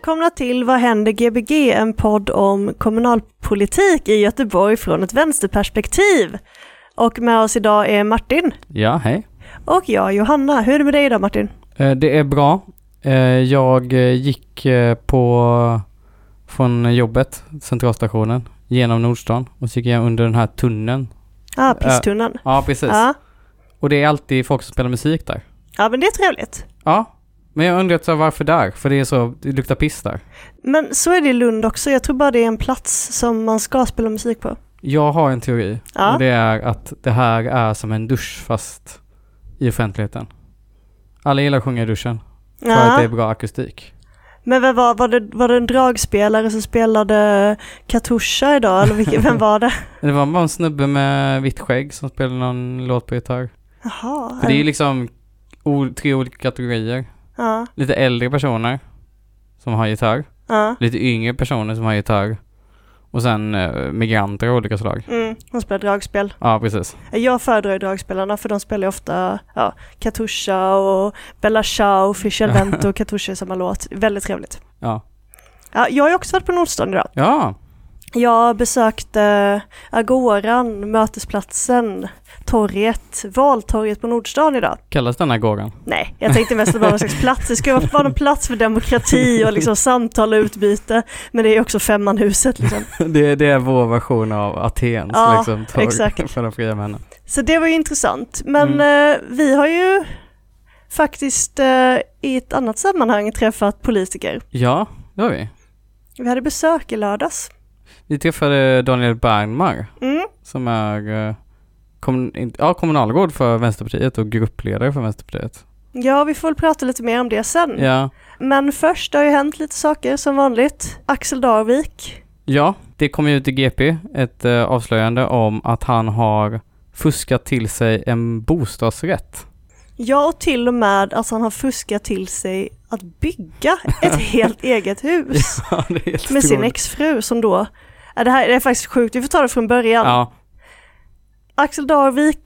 Välkomna till Vad händer Gbg? En podd om kommunalpolitik i Göteborg från ett vänsterperspektiv. Och med oss idag är Martin Ja, hej. och jag Johanna. Hur är det med dig idag Martin? Eh, Det är bra. Eh, Jag eh, gick på, från jobbet, centralstationen, genom Nordstan och så gick jag under den här tunneln. Ah, pisstunneln. Ja, precis. Ja. Och det är alltid folk som spelar musik där. ja, men det är trevligt. Ja, men jag undrar så varför där? För det är så, det luktar piss där. Men så är det i Lund också. Jag tror bara det är en plats som man ska spela musik på. Jag har en teori Ja. och det är att det här är som en dusch fast i offentligheten. Alla gillar att sjunga i duschen för att det är Ja. bra akustik. Men vem var, var, det, var det en dragspelare som spelade Katusha idag? Eller vilken, vem var det? Det var bara en snubbe med vitt skägg som spelade någon låt på gitarr. Jaha. För det är ju liksom tre olika kategorier. Ja, Lite äldre personer som har gitarr. ja. Lite yngre personer som har gitarr. Och sen eh, migranter av olika slag. Mm, hon spelar dragspel. Ja, precis. Jag föredrar dragspelarna för de spelar ju ofta ja, Katusha och Bella Ciao, Fischel Vento och Katusha i samma låt. Väldigt trevligt. Ja. Ja, jag har ju också varit på Nordstan idag. Ja, Jag besökte Agoran, mötesplatsen, torget, valtorget på Nordstan idag. kallas den här gården? Nej, jag tänkte mest att det var någon slags plats. Det ska vara en plats för demokrati och liksom samtal och utbyte. Men det är också femmanhuset liksom. det, det är vår version av Atens Ja, liksom, torg exakt. för de fria männen. Så det var ju intressant. Men Mm. eh, vi har ju faktiskt eh, i ett annat sammanhang träffat politiker. Ja, det har vi. Vi hade besök i lördags. Vi träffade Daniel Bergmar Mm. som är ja, kommunalråd för Vänsterpartiet och gruppledare för Vänsterpartiet. Ja, vi får väl prata lite mer om det sen. Ja, Men först, det har ju hänt lite saker som vanligt. Axel Darvik. Ja, det kom ju ut i GP ett eh, avslöjande om att han har fuskat till sig en bostadsrätt. Ja, och till och med att han har fuskat till sig att bygga ett helt eget hus Ja, helt med sin exfru som då, ja, det här är faktiskt sjukt, vi får ta det från början. Ja, Axel Darvik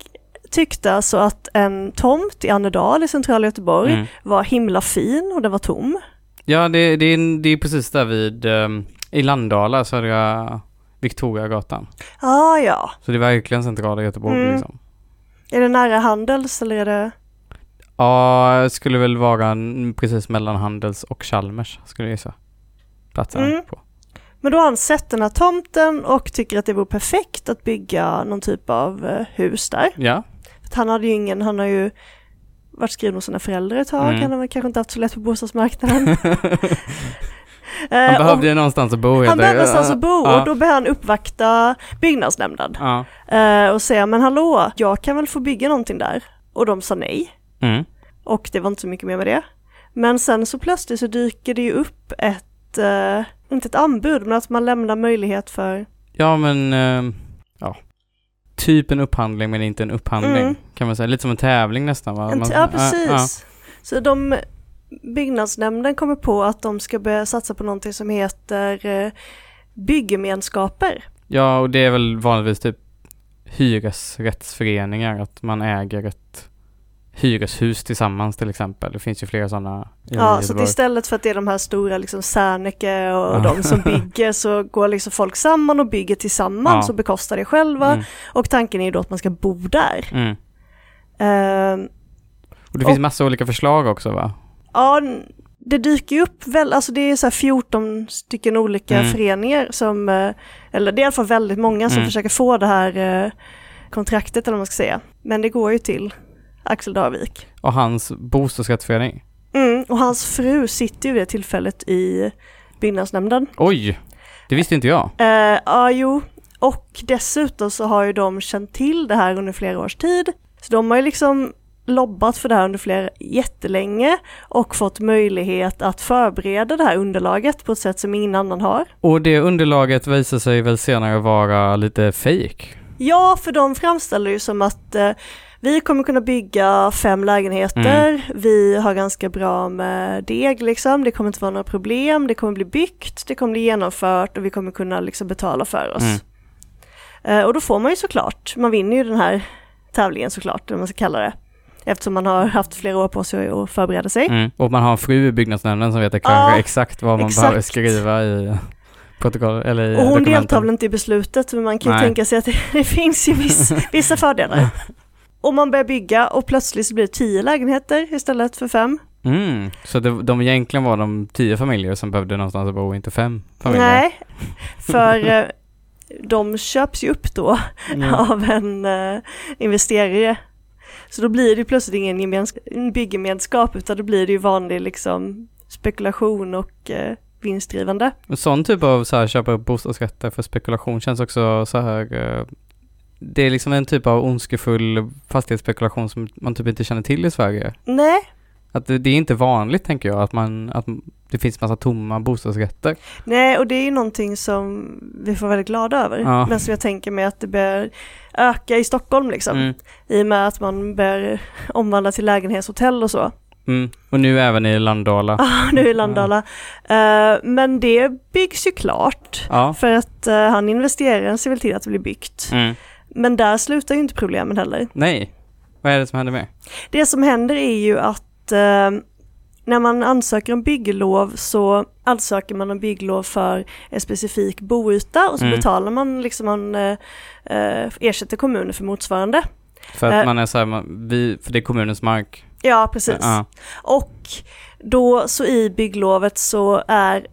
tyckte alltså att en tomt i Annedal i centrala Göteborg mm. var himla fin och den var tom. ja det, det, är, det är precis där vid, um, i Landala, södra Victoriagatan. Ah, ja. Så det är verkligen centrala Göteborg Mm. liksom. Är det nära Handels eller är det? Ja, det skulle väl vara precis mellan Handels och Chalmers, skulle jag gissa. Platsen Mm. på. Men då har han sett den här tomten och tycker att det vore perfekt att bygga någon typ av eh, hus där. Ja, För han hade ju ingen, han har ju varit skriven hos sina föräldrar ett tag, Mm. han har kanske inte haft så lätt på bostadsmarknaden. Eh, han behövde ju någonstans att bo han behövde någonstans att bo och då behöver han uppvakta byggnadsnämnden Ja. eh, och säga men hallå, jag kan väl få bygga någonting där? Och de sa nej. Mm. Och det var inte så mycket mer med det. Men sen så plötsligt så dyker det ju upp ett, eh, inte ett anbud, men att man lämnar möjlighet för, Ja, men ehm, ja. Typ en upphandling men inte en upphandling Mm. kan man säga. Lite som en tävling nästan va? Man- ja precis. ja. Så de, byggnadsnämnden kommer på att de ska börja satsa på någonting som heter eh, byggemenskaper. Ja, och det är väl vanligtvis typ hyresrättsföreningar, att man äger ett hyreshus tillsammans till exempel. Det finns ju flera sådana Ja, så istället för att det är de här stora liksom Serneke och Ja. de som bygger så går liksom folk samman och bygger tillsammans Ja. och bekostar det själva. Mm. Och tanken är ju då att man ska bo där. Mm. Ehm, Och det finns Och- massa olika förslag också va? Ja, det dyker ju upp väl, alltså det är så här 14 stycken olika Mm. föreningar som, eh, eller det är i alla fall väldigt många som Mm. försöker få det här eh, kontraktet eller vad man ska säga. Men det går ju till Axel Darvik. Och hans bostadsrättsförening. Mm, och hans fru sitter ju vid det tillfället i byggnadsnämnden. Oj! Det visste inte jag. Eh, ja, jo. Och dessutom så har ju de känt till det här under flera års tid. Så de har ju liksom lobbat för det här under flera jättelänge och fått möjlighet att förbereda det här underlaget på ett sätt som ingen annan har. Och det underlaget visar sig väl senare vara lite fake. Ja, för de framställer ju som att eh, vi kommer kunna bygga fem lägenheter, Mm. vi har ganska bra med deg liksom, det kommer inte vara några problem, det kommer bli byggt, det kommer bli genomfört och vi kommer kunna liksom betala för oss. Mm. Eh, och då får man ju såklart, man vinner ju den här tävlingen såklart, eller man ska kalla det. Eftersom man har haft flera år på sig att förbereda sig. Mm. Och man har en fru i byggnadsnämnden som vet kanske Ja, exakt vad man exakt. behöver skriva i protokoll eller i Och hon dokumenten. deltar väl inte i beslutet, men man kan ju tänka sig att det, det finns ju viss, vissa fördelar. Och man börjar bygga och plötsligt så blir det tio lägenheter istället för fem. Mm. Så det, de egentligen var de tio familjer som behövde någonstans att bo, inte fem familjer? Nej, för eh, de köps ju upp då Mm. av en eh, investerare. Så då blir det plötsligt ingen gemens- en byggemenskap utan då blir det ju vanlig liksom spekulation och eh, vinstdrivande. En sån typ av så här, köpa upp bostadsrätter för spekulation känns också så här eh, det är liksom en typ av ondskefull fastighetsspekulation som man typ inte känner till i Sverige. Nej, Att det, det är inte vanligt tänker jag att man, att det finns massa tomma bostadsrätter. nej och det är ju någonting som vi får väldigt glada över. Ja. Men som jag tänker mig att det bör öka i Stockholm liksom. Mm. I och med att man bör omvandla till lägenhetshotell och så. Mm. Och nu även i Landala. Ah, nu i Landala. Eh, men det byggs ju klart. Ja. För att eh, han investeraren ser väl till att det blir byggt. Mm. Men där slutar ju inte problemen heller. Nej. Vad är det som händer med? Det som händer är ju att eh, när man ansöker om bygglov så ansöker man om bygglov för en specifik boyta och så Mm. betalar man liksom man eh, eh, ersätter kommunen för motsvarande. För att Eh. man är så här, man, vi, för det är kommunens mark. Ja, precis. Ja. Och då så i bygglovet så är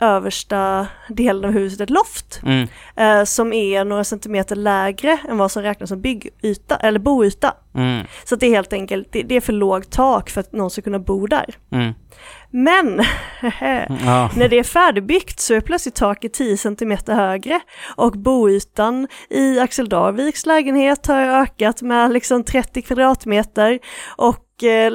översta delen av huset ett loft Mm. eh, som är några centimeter lägre än vad som räknas som byggyta eller boyta. Mm. Så det är helt enkelt, det, det är för lågt tak för att någon ska kunna bo där. Mm. Men Ja. när det är färdigbyggt så är plötsligt taket 10 centimeter högre och boytan i Axel Darviks lägenhet har ökat med liksom 30 kvadratmeter och eh,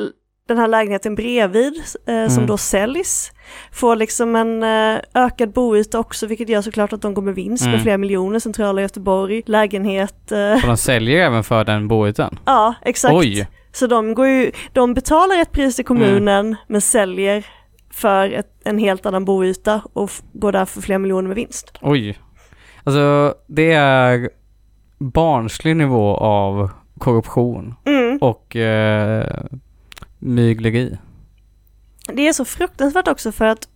den här lägenheten bredvid eh, som Mm. då säljs får liksom en eh, ökad boyta också vilket gör såklart att de går med vinst Mm. med flera miljoner centrala Göteborg, lägenhet, eh, Och de säljer även för den boytan. ja exakt. Oj! Så de, går ju, de betalar ett pris till kommunen Mm. men säljer för ett, en helt annan boyta och går därför flera miljoner med vinst. Oj. Alltså det är barnslig nivå av korruption Mm. och eh, mygleri. Det är så fruktansvärt också för att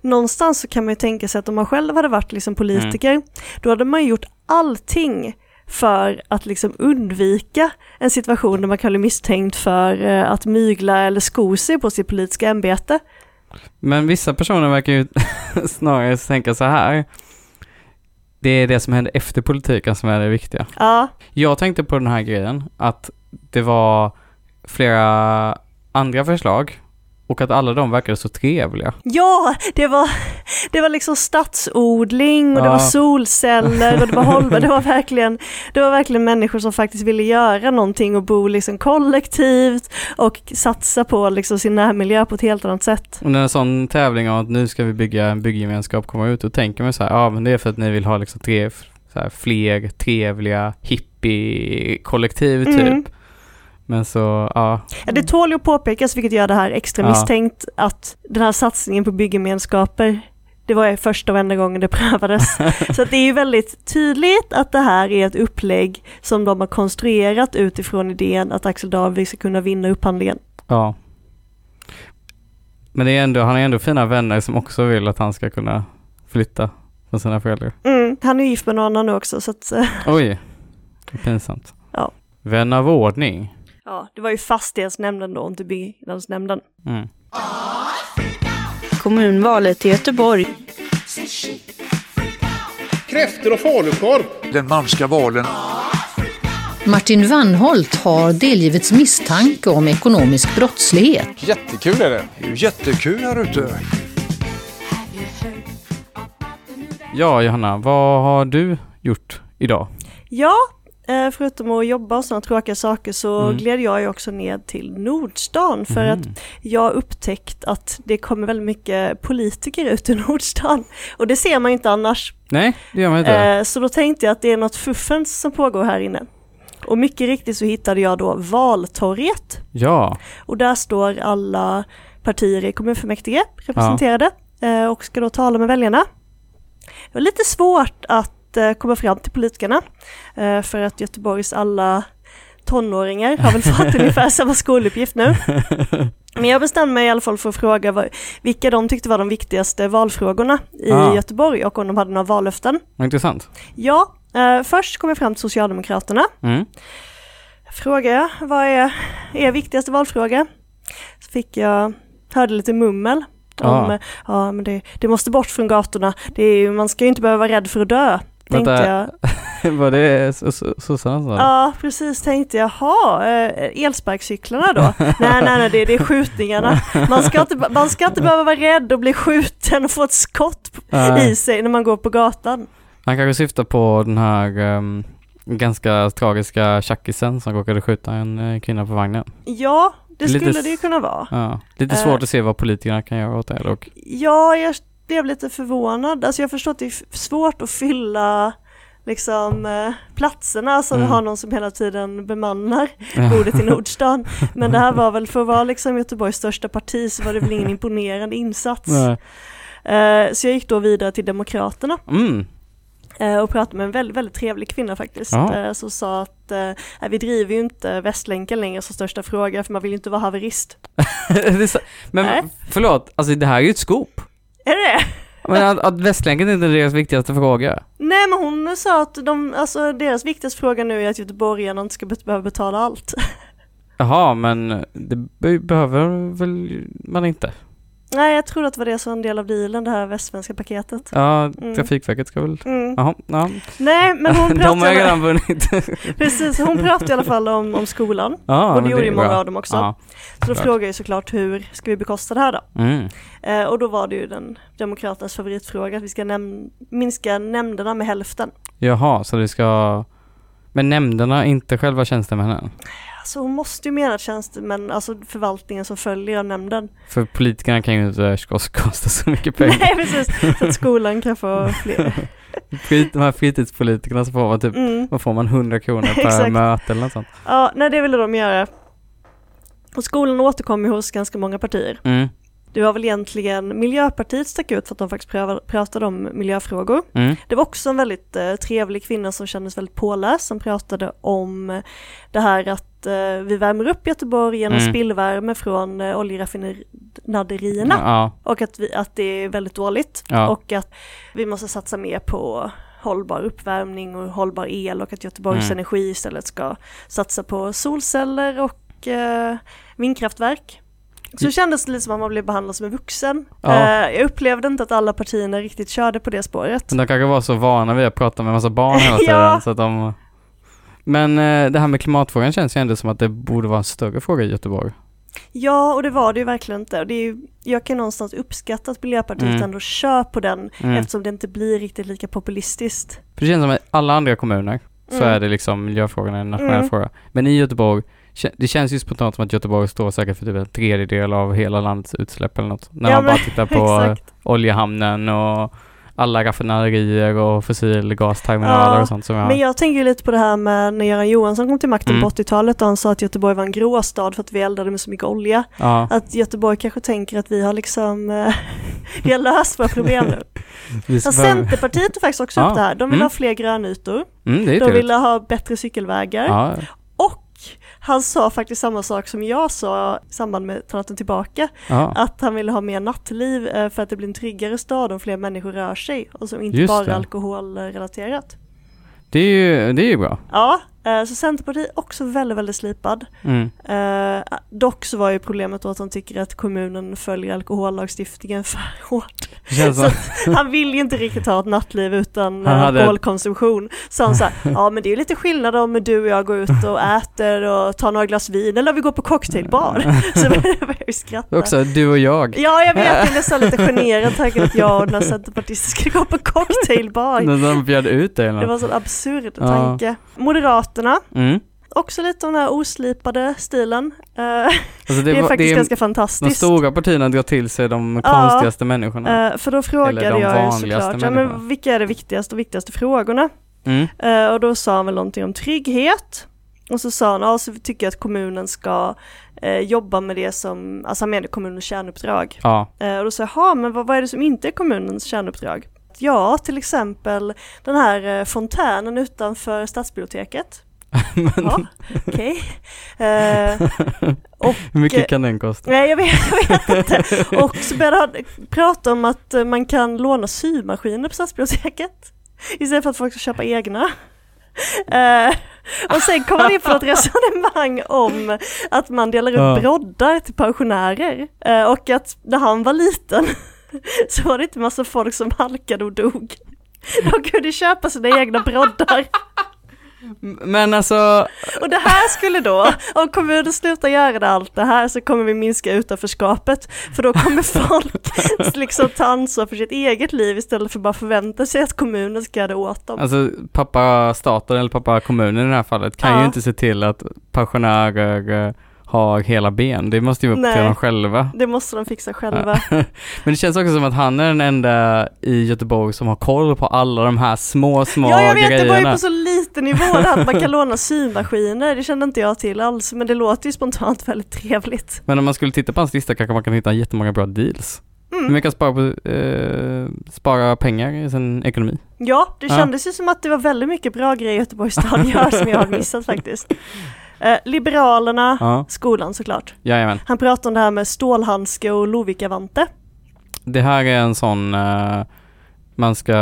någonstans så kan man ju tänka sig att om man själv hade varit liksom politiker, Mm. då hade man ju gjort allting för att liksom undvika en situation där man kan bli misstänkt för eh, att mygla eller sko sig på sitt politiska ämbete. Men vissa personer verkar ju snarare tänka så här. Det är det som händer efter politiken som är det viktiga. Ja, Jag tänkte på den här grejen att det var flera andra förslag och att alla de verkade så trevliga. Ja, det var, det var liksom stadsodling och det Ja. var solceller och det var hållbar. Det var verkligen, det var verkligen människor som faktiskt ville göra någonting och bo liksom kollektivt och satsa på liksom sin närmiljö på ett helt annat sätt. Och när en sån tävling om att nu ska vi bygga en bygggemenskap kommer ut, då tänker man så här, ja men det är för att ni vill ha liksom tre, så här, fler trevliga hippie-kollektiv typ. Mm. Men så, ja. Ja, det tål ju att påpekas, vilket gör det här extra Ja. misstänkt, att den här satsningen på byggemenskaper det var första och enda gången det prövades. Så att det är ju väldigt tydligt att det här är ett upplägg som de har konstruerat utifrån idén att Axel Davik ska kunna vinna upphandlingen. Ja. Men det är ändå, han har ändå fina vänner som också vill att han ska kunna flytta från sina föräldrar. Mm, han är gift med någon annan nu också så att, eh, Oj, pinsamt. Ja. Vän av ordning. Ja, det var ju fastighetsnämnden då, inte byggnadsnämnden. Mm. Kommunvalet i Göteborg. Kräftor och falukorv. Den malmska valen. Martin Wannholt har delgivits misstanke om ekonomisk brottslighet. Jättekul är det. Det är ju jättekul här ute. Ja, Johanna, vad har du gjort idag? Ja, förutom att jobba och sådana tråkiga saker så Mm. gled jag ju också ned till Nordstan för Mm. att jag upptäckt att det kommer väldigt mycket politiker ut i Nordstan. Och det ser man ju inte annars. Nej, det gör man inte. Eh, så då tänkte jag att det är något fuffens som pågår här inne. Och mycket riktigt så hittade jag då Valtorget. ja. Och där står alla partier i kommunfullmäktige representerade eh, och ska då tala med väljarna. Det var lite svårt att eh, komma fram till politikerna eh, för att Göteborgs alla tonåringar har väl fått ungefär samma skoluppgift nu. Men jag bestämde mig i alla fall för att fråga vad, vilka de tyckte var de viktigaste valfrågorna i Ah. Göteborg och om de hade några vallöften. Intressant. Ja, eh, först kom jag fram till Socialdemokraterna. Mm. Frågade jag, vad är er viktigaste valfråga? Så fick jag, hörde lite mummel om, Ah. ja men det, det måste bort från gatorna, det är, man ska ju inte behöva vara rädd för att dö. Tänkte Vänta. jag. Var det sossarna som sa det? Ja, precis, tänkte jag, jaha, eh, elsparkcyklarna då? nej, nej, nej, det, det är skjutningarna. Man ska, inte, man ska inte behöva vara rädd och bli skjuten och få ett skott i sig när man går på gatan. Han kanske syftar på den här ehm, ganska tragiska tjackisen som råkade skjuta en eh, kvinna på vagnen. Ja, det skulle det ju kunna vara. Ja. Lite svårt att se vad politikerna kan göra åt det dock. Ja, jag blev lite förvånad. Alltså jag förstår att det är svårt att fylla liksom eh, platserna så Mm. vi har någon som hela tiden bemannar bordet i Nordstan. Men det här var väl för att vara liksom Göteborgs största parti så var det väl ingen imponerande insats. Eh, så jag gick då vidare till Demokraterna Mm. eh, och pratade med en väldigt, väldigt trevlig kvinna faktiskt. Ja. Eh, som sa att eh, vi driver ju inte Västlänken längre som största fråga för man vill ju inte vara haverist. Men Nej. förlåt, alltså det här är ju ett scoop. Är det det? Men att, att Västlänken inte är deras viktigaste fråga. Nej men hon sa att de, alltså deras viktigaste fråga nu är att göteborgarna inte ska be- behöva betala allt. Jaha, men det be- behöver väl man inte? Nej jag trodde att det var det som var en del av dealen, det här västsvenska paketet. Ja, Mm. Trafikverket ska väl... Mm. Jaha, ja. Nej men hon De har pratade, redan vunnit. precis, hon pratade i alla fall om, om skolan. ja, och det gjorde ju många bra. av dem också. Ja. Så då klart. frågade jag såklart hur ska vi bekosta det här då? Mm. Eh, och då var det ju den demokraternas favoritfråga att vi ska näm- minska nämnderna med hälften. Jaha, så det ska... Men nämnderna, inte själva tjänstemännen? Alltså hon måste ju mena tjänstemän, alltså förvaltningen som följer nämnden. För politikerna kan ju inte kosta, så mycket pengar. Nej precis, så att skolan kan få fler. Skit, de här fritidspolitikerna så får man typ, Mm. vad får man, 100 kronor per möte eller något sånt. Ja, nej det ville de göra. Och skolan återkom ju hos ganska många partier. Mm. Det var väl egentligen Miljöpartiet stack ut för att de faktiskt pratade om miljöfrågor. Mm. Det var också en väldigt eh, trevlig kvinna som kändes väldigt påläst som pratade om eh, det här att eh, vi värmer upp Göteborg genom Mm. spillvärme från eh, oljeraffinaderierna Ja, och att, vi, att det är väldigt dåligt Ja. och att vi måste satsa mer på hållbar uppvärmning och hållbar el och att Göteborgs Mm. Energi istället ska satsa på solceller och eh, vindkraftverk. Så det kändes lite som att man blev behandlad som en vuxen. Ja. Eh, jag upplevde inte att alla partierna riktigt körde på det spåret. men de kanske var så vana vid att prata med massa barn hela tiden Ja. så att de... Men eh, det här med klimatfrågan känns ju ändå som att det borde vara en större fråga i Göteborg. Ja, och det var det ju verkligen inte. Det är ju, jag kan någonstans uppskatta att Miljöpartiet Mm. ändå kör på den Mm. eftersom det inte blir riktigt lika populistiskt. För det känns som att i alla andra kommuner så Mm. är det liksom miljöfrågan en nationell Mm. fråga. Men i Göteborg, det känns ju spontant som att Göteborg står säkert för typ en tredjedel av hela landets utsläpp eller något. När Ja, man bara tittar på eh, Exakt. oljehamnen och alla raffinaderier och fossilgasterminaler Ja, och sånt som jag... Men jag tänker lite på det här med när Göran Johansson kom till makten Mm. på 80-talet och han sa att Göteborg var en gråstad för att vi eldade med så mycket olja. ja. Att Göteborg kanske tänker att vi har liksom, eh, vi har löst våra problem nu. Vi Centerpartiet tog faktiskt också Ja, upp det här. De vill mm. ha fler grönytor. Mm, De vill ha bättre cykelvägar. Han sa faktiskt samma sak som jag sa i samband med Ta natten tillbaka. ja. Att han ville ha mer nattliv eh, för att det blir en tryggare stad om fler människor rör sig och som inte Just bara det. alkoholrelaterat. Det är ju, det är ju bra. Ja, så Centerpartiet också väldigt, väldigt slipad. Mm. Eh, dock så var ju problemet då att han tycker att kommunen följer alkohollagstiftningen för hårt. Han vill ju inte riktigt ha ett nattliv utan Han eh, hade- alkoholkonsumtion. Så han sa, ja men det är ju lite skillnad om du och jag går ut och äter och tar några glas vin eller vi går på cocktailbar. Så började jag skratta. också du och jag. Ja jag vet, jag blev så lite generad tanken att jag och den här centerpartisten skulle gå på cocktailbar. När de bjöd ut dig eller Det var en sån absurd Ja. tanke. Moderaterna Mm. också lite den här oslipade stilen. Eh, Alltså det, är var- faktiskt är- ganska De fantastiskt. stora partierna drar till sig de Ja. konstigaste människorna. Eh, för då frågade de jag ju såklart, ja, men vilka är de viktigaste och viktigaste frågorna? Mm. Eh, och då sa han väl någonting om trygghet. Och så sa han, ja så tycker jag att kommunen ska eh, jobba med det som, alltså han menade kommunens kärnuppdrag. Ja. Eh, och då sa jag, men vad, vad är det som inte är kommunens kärnuppdrag? Ja, till exempel den här eh, fontänen utanför stadsbiblioteket. Ja, okej. Eh, Hur mycket eh, kan den kosta? Nej jag vet, jag vet inte. Och så började han prata om att eh, man kan låna symaskiner på stadsbiblioteket. Istället för att folk ska köpa egna. Eh, och sen kom han in på ett resonemang om att man delar ut Ja. broddar till pensionärer. Eh, och att när han var liten så var det inte massa folk som halkade och dog. De kunde köpa sina egna broddar. Men alltså, Och det här skulle då, om kommunen slutar göra allt det här så kommer vi minska utanförskapet. För då kommer folk liksom ta ansvar för sitt eget liv istället för bara förvänta sig att kommunen ska göra det åt dem. alltså pappa staten eller pappa kommunen i det här fallet kan Ja. ju inte se till att pensionärer har hela ben. Det måste ju vara upp till dem själva. Det måste de fixa själva. Men det känns också som att han är den enda i Göteborg som har koll på alla de här små, små Ja jag vet, det var ju grejerna. på så liten nivå att man kan låna symaskiner. Det kände inte jag till alls, men det låter ju spontant väldigt trevligt. Men om man skulle titta på hans lista kanske man kan hitta jättemånga bra deals. Mm. Hur mycket spara, på, eh, spara pengar i sin ekonomi. Ja, det Ja. kändes ju som att det var väldigt mycket bra grejer Göteborgs stad gör som jag har missat faktiskt. Eh, Liberalerna, Ja, skolan såklart. jajamän. Han pratade om det här med stålhandske och Lovikka-vante. Det här är en sån eh, man ska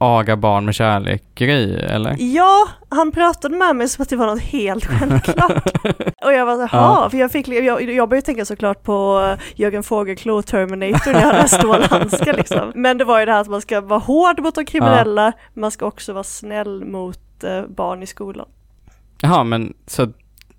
aga barn med kärlek grej, eller? Ja, han pratade med mig som att det var något helt självklart. och jag var så Ja. för jag, fick, jag, jag började tänka såklart på eh, Jörgen Fågelklo Terminator när jag hade stålhandskar liksom. Men det var ju det här att man ska vara hård mot de kriminella, man ska också vara snäll mot eh, barn i skolan. Jaha, men så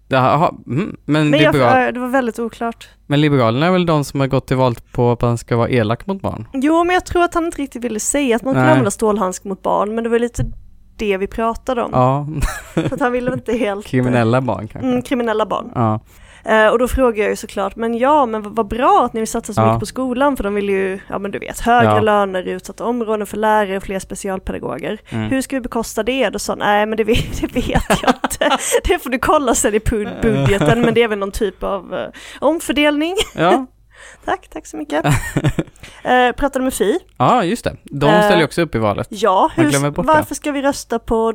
det här, aha, mm, men, Men jag, liberal, det var väldigt oklart. men Liberalerna är väl de som har gått till val på att man ska vara elak mot barn? Jo, men jag tror att han inte riktigt ville säga att man kunde Nej. använda stålhandsk mot barn, men det var lite det vi pratade om. Ja, För att han ville inte helt... kriminella barn kanske. Mm, kriminella barn. Ja, Eh, och då frågar jag ju såklart, men ja, men vad, bra att ni vill satsa så Ja. mycket på skolan, för de vill ju, ja men du vet, högre Ja. löner i utsatta områden för lärare, fler specialpedagoger. mm. Hur ska vi bekosta det? Då sa han, nej men det vet, det vet jag inte. det får du kolla sen i bud- budgeten, men det är väl någon typ av eh, omfördelning. ja. Tack, tack så mycket. eh, pratade med Fi. ja, just det. De Eh, ställer ju också upp i valet. Ja, hur, varför ska vi rösta på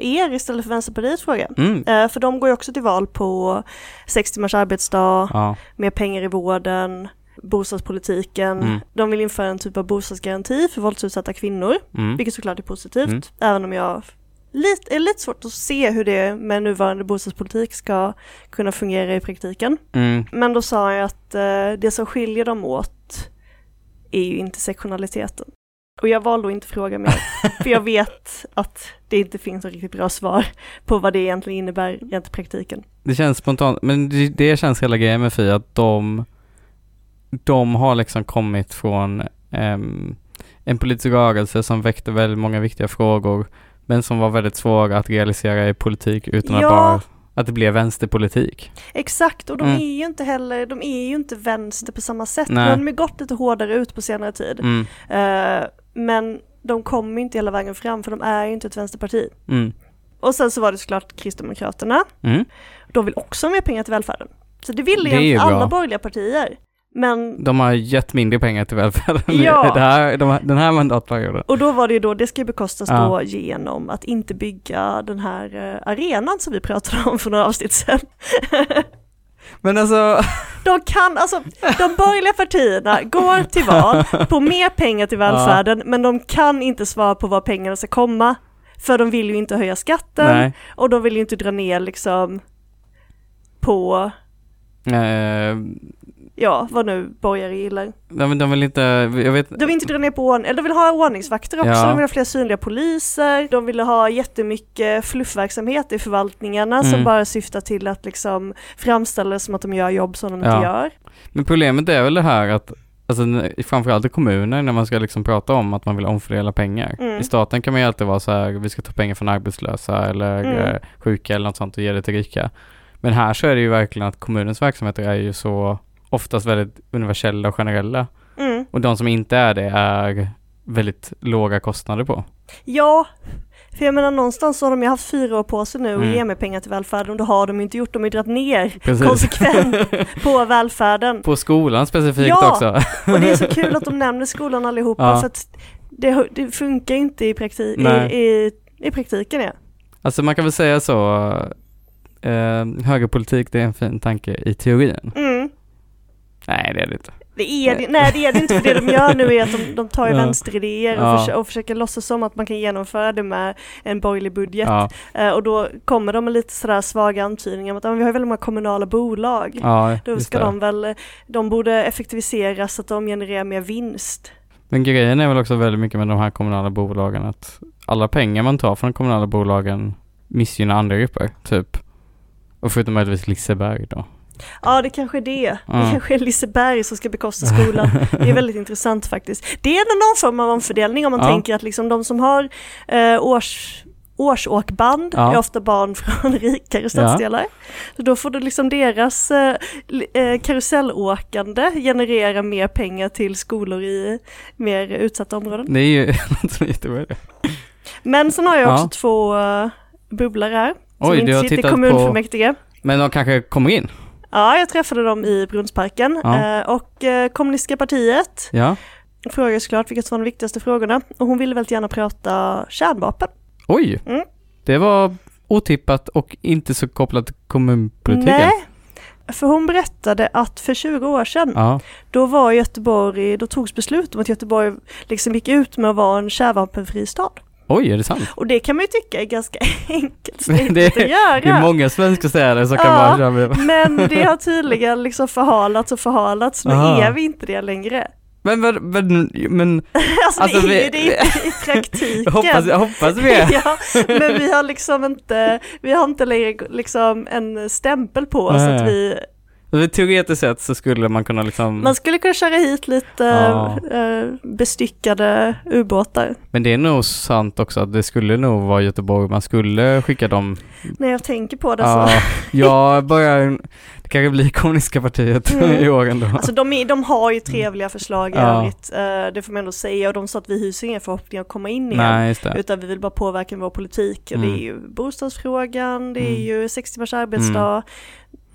er istället för Vänsterpartiet fråga? Mm. Eh, för de går ju också till val på sex timmars arbetsdag, Ja, mer pengar i vården, bostadspolitiken. Mm. De vill införa en typ av bostadsgaranti för våldsutsatta kvinnor, mm. vilket såklart är positivt, Mm. även om jag lite, är lite svårt att se hur det med nuvarande bostadspolitik ska kunna fungera i praktiken. Mm. Men då sa jag att eh, det som skiljer dem åt är ju intersektionaliteten. Och jag valde att inte fråga mer, för jag vet att det inte finns ett riktigt bra svar på vad det egentligen innebär rent i praktiken. Det känns spontant, men det, det känns hela grejen med Fi att de, de har liksom kommit från ehm, en politisk rörelse som väckte väldigt många viktiga frågor, men som var väldigt svåra att realisera i politik utan Ja. att bara, att det blev vänsterpolitik. Exakt, och de Mm. är ju inte heller, de är ju inte vänster på samma sätt. Nej. Men de har gått lite hårdare ut på senare tid. Mm, Eh, men de kommer inte hela vägen fram, för de är ju inte ett vänsterparti. mm, Och sen så var det såklart Kristdemokraterna. mm. De vill också ha mer pengar till välfärden. Så det vill Det ju alla bra. borgerliga partier. Men, De har gett mindre pengar till välfärden Ja. det här, de, den här mandatperioden. och då var det ju då, det ska ju bekostas Ja. då genom att inte bygga den här eh, arenan som vi pratade om för några avsnitt sedan. Men alltså, De kan, alltså de borgerliga partierna går till val på mer pengar till välfärden, men de kan inte svara på var pengarna ska komma. För de vill ju inte höja skatten nej. och de vill ju inte dra ner liksom på, Eh, ja vad nu borgare gillar. de, de vill inte, jag vet, De vill inte dra ner på ordning, eller de vill ha ordningsvakter också, Ja. de vill ha fler synliga poliser, de vill ha jättemycket fluffverksamhet i förvaltningarna som Mm. bara syftar till att liksom framställa det som att de gör jobb som de Ja. inte gör. Men problemet är väl det här att alltså framförallt i kommuner när man ska liksom prata om att man vill omfördela pengar. Mm. I staten kan man ju alltid vara så här, vi ska ta pengar från arbetslösa eller Mm. eh, sjuka eller något sånt och ge det till rika. Men här så är det ju verkligen att kommunens verksamheter är ju så oftast väldigt universella och generella. Mm. Och de som inte är det är väldigt låga kostnader på. Ja, för jag menar någonstans så har de ju haft fyra år på sig nu och Mm. ge mig pengar till välfärden och det har de ju inte gjort, de har ju dragit ner Precis. konsekvent på välfärden. på skolan specifikt Ja. också. Och det är så kul att de nämner skolan allihopa Ja. för att det, det funkar inte i, prakti- Nej. i, i, i praktiken. Ja. Alltså man kan väl säga så, eh, högerpolitik det är en fin tanke i teorin. Mm. Nej det är det inte. Det är det, nej det är det inte, för det de gör nu är att de, de tar ju Ja. vänsteridéer och, Ja. försöker, och försöker låtsas som att man kan genomföra det med en borgerlig budget. Ja, Eh, och då kommer de med lite sådär svaga antydningar om att "Ja, men vi har väldigt många kommunala bolag. ja Då ska de väl, de borde effektiviseras så att de genererar mer vinst. Men grejen är väl också väldigt mycket med de här kommunala bolagen att alla pengar man tar från de kommunala bolagen missgynnar andra grupper, typ. Och förutom möjligtvis Liseberg då. Ja det kanske är det. Det Ja. kanske är Liseberg som ska bekosta skolan. Det är väldigt intressant faktiskt. Det är någon form av omfördelning om man Ja. tänker att liksom de som har eh, års årsåkband Ja. är ofta barn från rikare stadsdelar. Så då får du liksom deras eh, eh, karusellåkande generera mer pengar till skolor i mer utsatta områden. Det är ju något som är jättebra. Men sen har jag också Ja. två uh, bubblor här. Som Oj, du inte sitter i tittat på, kommunfullmäktige. men de kanske kommer in? Ja, jag träffade dem i Brunnsparken Ja. eh, och eh, kommunistiska partiet Ja. frågade såklart vilka som var de viktigaste frågorna och hon ville väldigt gärna prata kärnvapen. Oj, Mm. det var otippat och inte så kopplat till kommunpolitiken. Nej, för hon berättade att för 20 år sedan, Ja, då var Göteborg, då togs beslut om att Göteborg liksom gick ut med att vara en kärnvapenfri stad. Oj är det sant? Och det kan man ju tycka är ganska enkelt Det är- att göra. Det är många svenska städer som kan Ja. bara köra med. Men det har tydligen liksom förhalats och förhalats, nu Aha. är vi inte det längre. Men, men, men, men Alltså, Alltså, det är ju det i praktiken. jag hoppas, hoppas vi är. ja, men vi har liksom inte, vi har inte längre liksom en stämpel på oss Nej. att vi, Teoretiskt sett så skulle man kunna liksom, man skulle kunna köra hit lite Ja. eh, bestyckade ubåtar. men det är nog sant också att det skulle nog vara Göteborg, man skulle skicka dem. När jag tänker på det Ja, så. jag börjar, det kanske blir kommunistiska partiet Mm. i år ändå. Alltså de, är, de har ju trevliga förslag i Ja. övrigt, eh, det får man ändå säga, och de sa att vi hyser inga förhoppningar att komma in igen. Nej, just det. Utan vi vill bara påverka vår politik. Mm. Det är ju bostadsfrågan, det är Mm. ju sex timmars arbetsdag.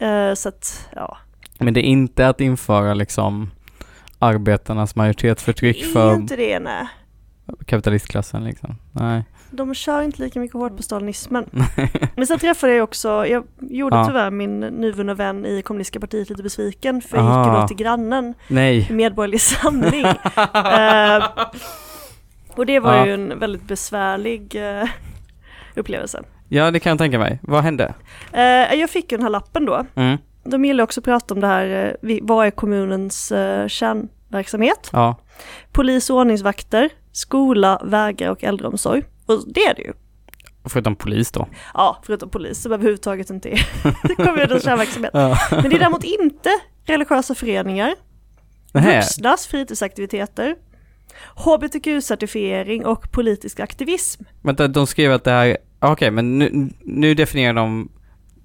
Eh, så att, ja. Men det är inte att införa liksom arbetarnas majoritetsförtryck Det är ju för inte det, nej. kapitalistklassen liksom. Nej. De kör inte lika mycket hårt på stalinismen. Men sen träffade jag också, jag gjorde Ja. tyvärr min nyvunna vän i kommunistiska partiet lite besviken för jag gick ju Ah. då till grannen Nej. Medborgerlig Samling. Eh, och det var Ja. ju en väldigt besvärlig eh, upplevelse. Ja, det kan jag tänka mig. Vad hände? Eh, jag fick ju den här lappen då. Mm. De gillar också att prata om det här, eh, vad är kommunens eh, kärnverksamhet? Ja. Polis och ordningsvakter, skola, vägar och äldreomsorg. Och det är det ju. Förutom polis då. Ja, förutom polis som överhuvudtaget inte är kommunens kärnverksamhet. Ja. Men det är däremot inte religiösa föreningar, vuxnas fritidsaktiviteter, hbtq-certifiering och politisk aktivism. Vänta, de skrev att det här, okej men nu, nu definierar de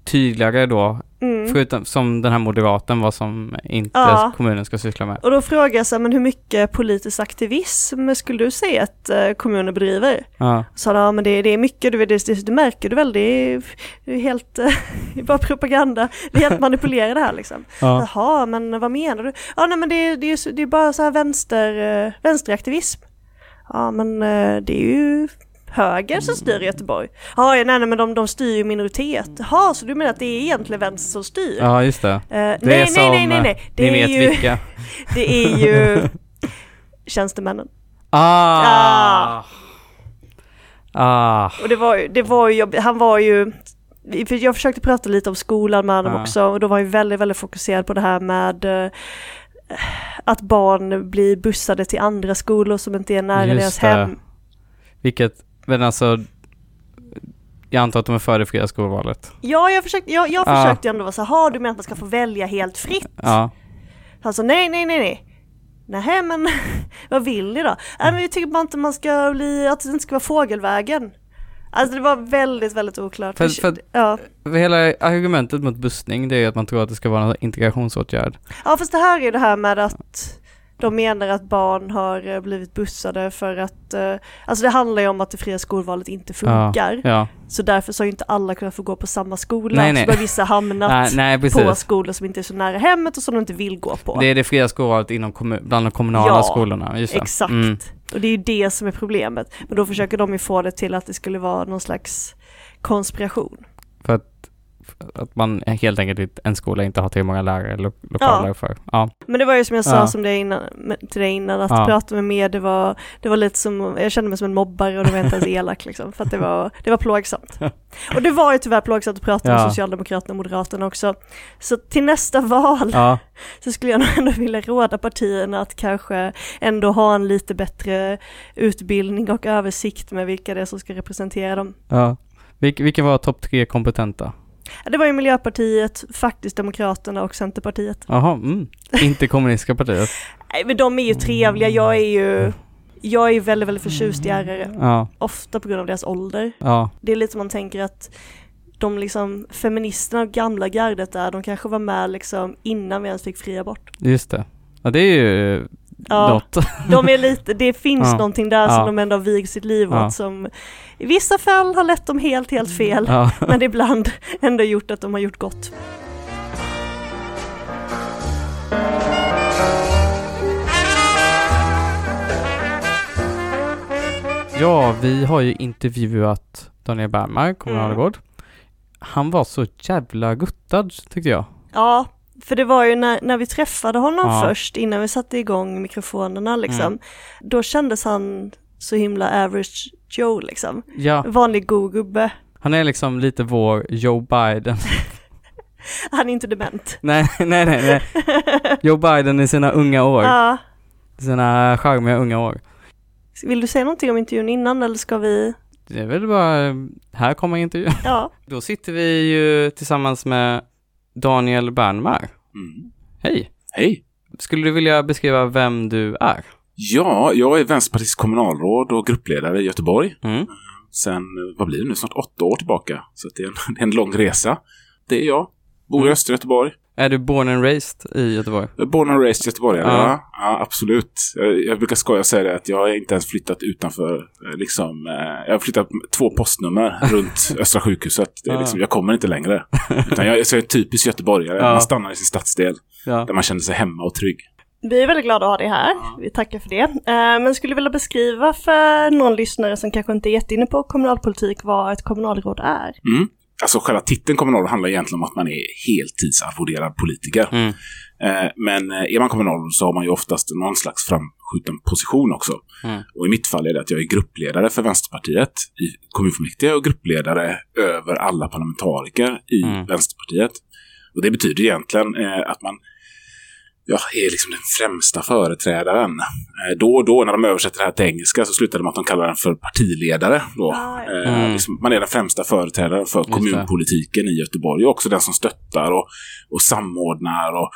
tydligare då, Mm. förutom som den här moderaten vad som inte Ja. kommunen ska syssla med. Och då frågar jag så här, men hur mycket politisk aktivism skulle du säga att eh, kommuner bedriver? Ja. Så ja men det, det är mycket, du, det, det, det märker du väl, det är, det är helt, eh, det är bara propaganda, det är helt manipulerade här liksom. Ja. Jaha, men vad menar du? Ja nej men det, det, är, det är bara så här vänster, eh, vänsteraktivism. Ja men det är ju höger som styr i Göteborg. Ja nej, nej men de, de styr ju minoritet. Jaha, så du menar att det är egentligen vänster som styr? ja, just det. Eh, Det är nej, nej, nej, nej, nej. Det ni är vet ju, vilka. det är ju tjänstemännen. Ah! Ah! Och det var ju, det var ju jobbigt. han var ju, för jag försökte prata lite om skolan med honom Ja. också och då var han väldigt, väldigt fokuserad på det här med eh, att barn blir bussade till andra skolor som inte är nära Just deras det. hem. Vilket, men alltså, jag antar att de är för det fria skolvalet. Ja, jag försökte, jag, jag Ja. försökte ändå vara så här, "Ha, du menar att man ska få välja helt fritt? Ja. Alltså nej, nej, nej, nej. Nej men vad vill ni då? Nej men vi tycker bara inte man ska bli, att det inte ska vara fågelvägen. Alltså det var väldigt, väldigt oklart. För- för- ja. För hela argumentet mot bussning det är ju att man tror att det ska vara en integrationsåtgärd. ja fast det här är ju det här med att de menar att barn har eh, blivit bussade för att, eh, alltså det handlar ju om att det fria skolvalet inte funkar. Ja. Så därför så har ju inte alla kunnat få gå på samma skola. Nej, nej. Så har vissa hamnat Nej, nej på skolor som inte är så nära hemmet och som de inte vill gå på. Det är det fria skolvalet inom bland de kommunala Ja, skolorna. Just det. Exakt. Mm. Och det är ju det som är problemet. Men då försöker de ju få det till att det skulle vara någon slags konspiration. Att, man helt enkelt en skola inte har tillräckligt många lärare lo- lokaler Ja. för. Ja. Men det var ju som jag sa Ja. som det innan, till dig innan, att Ja. prata med mer, det var, det var lite som, jag kände mig som en mobbare och det var inte ens elak liksom, för att det var, det var plågsamt. Och det var ju tyvärr plågsamt att prata med. Socialdemokraterna och Moderaterna också. Så till nästa val så skulle jag nog ändå vilja råda partierna att kanske ändå ha en lite bättre utbildning och översikt med vilka det är som ska representera dem. ja. Vilk, vilka var topp tre kompetenta? Det var ju Miljöpartiet, faktiskt Demokraterna och Centerpartiet. Jaha, mm. inte kommunistiska partiet. Nej men de är ju trevliga, jag är ju jag är väldigt, väldigt förtjust i RR, Ja, ofta på grund av deras ålder. ja, Det är lite som man tänker att de liksom, feministerna och gamla gardet där, de kanske var med liksom innan vi ens fick fri abort. just det. Ja, det är ju Ja. något. De är lite, det finns Ja. någonting där Ja. som de ändå har vigt sitt liv Ja. åt som i vissa fall har lett dem helt, helt fel. Ja. Men ibland ändå gjort att de har gjort gott. ja, vi har ju intervjuat Daniel Bergmark, kommunalråd. Han var så jävla guttad tyckte jag. Ja, för det var ju när, när vi träffade honom Ja. först, innan vi satte igång mikrofonerna liksom, Mm. då kändes han så himla average Joe liksom. Ja, Vanlig god gubbe. han är liksom lite vår Joe Biden. Han är inte dement. nej, nej, nej, nej. Joe Biden i sina unga år. Ja. Sina charmiga unga år. Vill du säga någonting om intervjun innan eller ska vi? Det är väl bara, här kommer intervjun. Ja. Då sitter vi ju tillsammans med Daniel Bernmar. Mm. Hej! Hej! Skulle du vilja beskriva vem du är? Ja, jag är Vänsterpartiets kommunalråd och gruppledare i Göteborg. Mm. Sen, vad blir det nu, snart åtta år tillbaka. Så det, är en, det är en lång resa. Det är jag. Bor i Mm. östra Göteborg. Är du born and raised i Göteborg? Born and raised göteborgare, Ja. ja. ja. absolut. Jag, jag brukar skoja och säga det att jag har inte ens flyttat utanför, eh, liksom, eh, jag har flyttat två postnummer runt Östra sjukhuset. Det är Ja. liksom, jag kommer inte längre. Utan jag, jag är typisk göteborgare. Ja. Man stannar i sin stadsdel, Ja. där man känner sig hemma och trygg. Vi är väldigt glada att ha dig här. Vi tackar för det. Eh, Men skulle du vilja beskriva för någon lyssnare som kanske inte är jätteinne på kommunalpolitik vad ett kommunalråd är? Mm. Alltså själva titeln kommunalråd handlar egentligen om att man är heltidsarvoderad politiker. Mm. Eh, Men eh, är man kommunalråd så har man ju oftast någon slags framskjuten position också. Mm. Och i mitt fall är det att jag är gruppledare för Vänsterpartiet i kommunfullmäktige och gruppledare över alla parlamentariker i Mm. Vänsterpartiet. Och det betyder egentligen eh, att man ja, är liksom den främsta företrädaren. Eh, då och då när de översätter det här till engelska så slutar det med att de kallar den för partiledare. Då. Ah, ja. Eh, Mm. liksom, man är den främsta företrädaren för kommunpolitiken i Göteborg och också den som stöttar och, och samordnar och,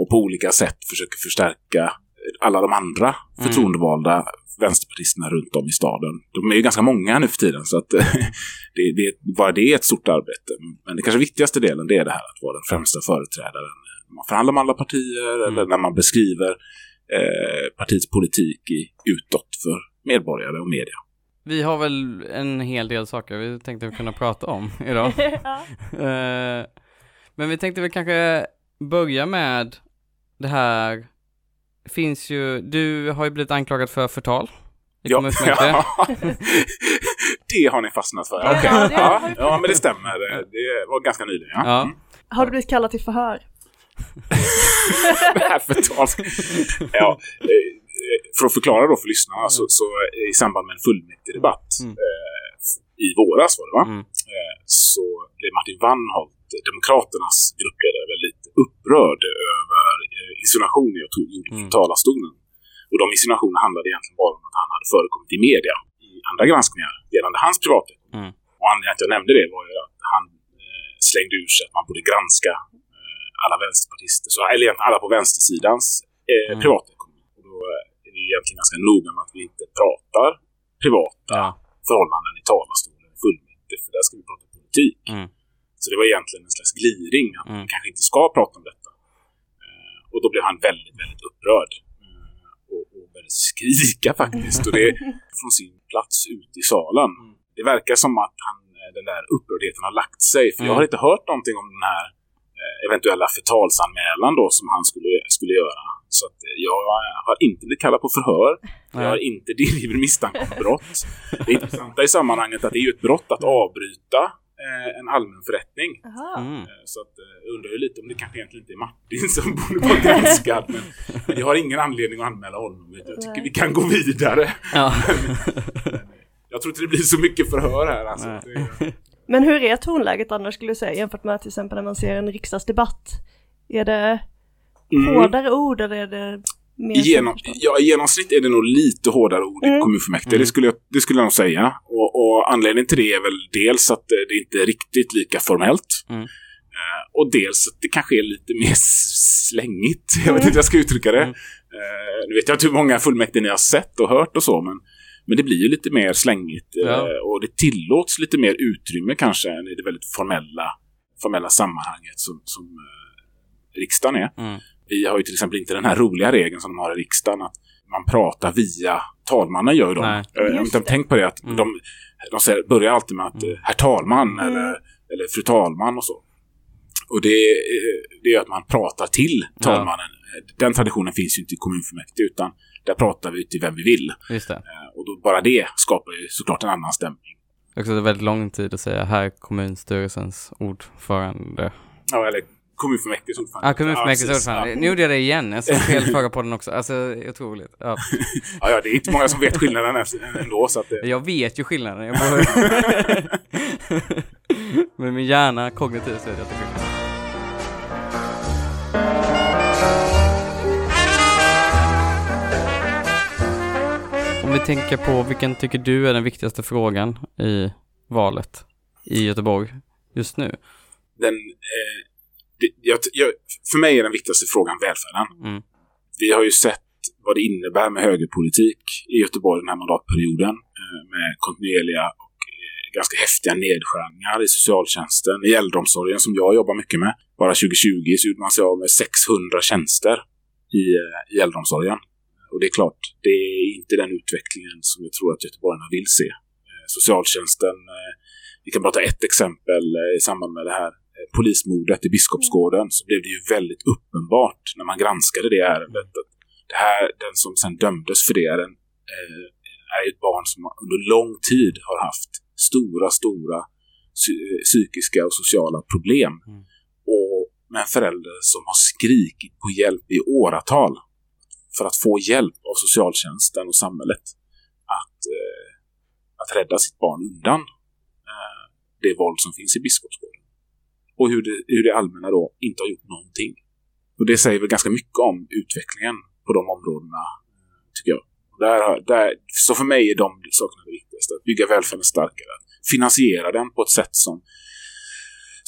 och på olika sätt försöker förstärka alla de andra Mm. förtroendevalda vänsterpartisterna runt om i staden. De är ju ganska många nu för tiden så att det, det, bara det är ett stort arbete. Men det kanske viktigaste delen det är det här att vara den främsta företrädaren. När man förhandlar med alla partier Mm. eller när man beskriver eh, partiets politik i, utåt för medborgare och media. Vi har väl en hel del saker vi tänkte kunna prata om idag. Eh, Men vi tänkte väl kanske börja med det här. Finns ju, du har ju blivit anklagad för förtal. Ja, det har ni fastnat för. Okej. Ja, det Ja, men det stämmer. Det var ganska nyligen. Ja. Ja. Har du blivit kallad till förhör? Det här. Ja, eh, för att förklara då för lyssnarna så, så i samband med en fullmäktigedebatt Mm. eh, i våras var det va? Mm. Eh, så blev Martin Wannholt, Demokraternas gruppledare, väldigt upprörd över eh, insinuationer jag tog gjorde Mm. talarstolen. Och de insinuationerna handlade egentligen bara om att han hade förekommit i media i andra granskningar gällande hans privatliv. Mm. Och anledningen till att jag nämnde det var ju att han eh, slängde ur sig att man borde granska eh, alla vänsterpartister, så, eller egentligen alla på vänstersidans eh, Mm. privatekonomi. Och då är vi egentligen ganska noga med att vi inte pratar privata Ja. förhållanden i talarstolen i fullmäktige, för där ska vi prata politik. Mm. Så det var egentligen en slags gliring att man Mm. kanske inte ska prata om detta. Eh, Och då blev han väldigt, väldigt upprörd. Eh, Och, och började skrika faktiskt. Och det från sin plats ut i salen. Det verkar som att han, eh, den där upprördheten har lagt sig. För jag Mm. har inte hört någonting om den här eh, eventuella förtalsanmälan då som han skulle, skulle göra. Så att eh, jag har inte blivit kallad på förhör. Jag har inte delgivit misstanke om brott. Det intressanta i sammanhanget är att det är ju ett brott att avbryta eh, en allmän förrättning. Mm. Eh, Så att, eh, jag undrar ju lite om det kanske egentligen inte är Martin som borde vara granskad. Men, men jag har ingen anledning att anmäla honom. Jag tycker vi kan gå vidare. Ja. Jag tror inte det blir så mycket förhör här. Alltså. Men hur är tonläget annars skulle du säga jämfört med till exempel när man ser en riksdagsdebatt? Är det Mm. hårdare ord eller är det mer I, genom, ja, I genomsnitt är det nog lite hårdare ord i Mm. kommunfullmäktige. Det, skulle jag, det skulle jag nog säga. Och, och anledningen till det är väl dels att det inte är riktigt lika formellt. Mm. Eh, och dels att det kanske är lite mer slängigt. Jag vet inte hur jag ska uttrycka det. Mm. Eh, nu vet jag inte hur många fullmäktige ni har sett och hört och så, men, men det blir ju lite mer slängigt. eh, Ja. och det tillåts lite mer utrymme kanske än i det väldigt formella, formella sammanhanget som, som eh, riksdagen är. Mm. Vi har ju till exempel inte den här roliga regeln som de har i riksdagen att man pratar via talmannen gör ju de. Nej. Jag vet inte om tänkt på det att Mm. de, de säger, börjar alltid med att Mm. eh, herr talman Mm. eller, eller fru talman och så. Och det, eh, det är att man pratar till talmannen. Den traditionen finns ju inte i kommunfullmäktige utan där pratar vi till vem vi vill. Just det. Och då bara det skapar ju såklart en annan stämning. Också det är väldigt lång tid att säga här kommunstyrelsens ordförande. Ja, eller kommunfullmäktiges ordförande. Ja, kommunfullmäktiges ordförande. Nu gjorde jag det igen. Jag sa fel förra podden också. Alltså, otroligt. Ja. Ja, ja, det är inte många som vet skillnaden ändå. Så att det, Jag vet ju skillnaden. Jag bara... Men min hjärna kognitivt vet jag att det vi tänker på vilken tycker du är den viktigaste frågan i valet i Göteborg just nu? den, eh, det, jag, jag, för mig är den viktigaste frågan välfärden. Mm. Vi har ju sett vad det innebär med högerpolitik i Göteborg den här mandatperioden eh, med kontinuerliga och eh, ganska häftiga nedskärningar i socialtjänsten, i äldreomsorgen som jag jobbar mycket med. Bara 2020 så gjorde man sig av med 600 tjänster i, eh, i äldreomsorgen. Och det är klart, det är inte den utvecklingen som jag tror att göteborgarna vill se. Eh, Socialtjänsten, eh, vi kan bara ta ett exempel eh, i samband med det här polismordet i Biskopsgården så blev det ju väldigt uppenbart när man granskade det ärendet att det här, den som sen dömdes för det är, en, är ett barn som under lång tid har haft stora, stora psy- psykiska och sociala problem. Mm. Och med en förälder som har skrikit på hjälp i åratal för att få hjälp av socialtjänsten och samhället att, eh, att rädda sitt barn undan eh, det våld som finns i Biskopsgården. Och hur det, hur det allmänna då inte har gjort någonting. Och det säger väl ganska mycket om utvecklingen på de områdena, tycker jag. Där, där, så för mig är de sakerna det viktigaste. Att bygga välfärden starkare. Att finansiera den på ett sätt som,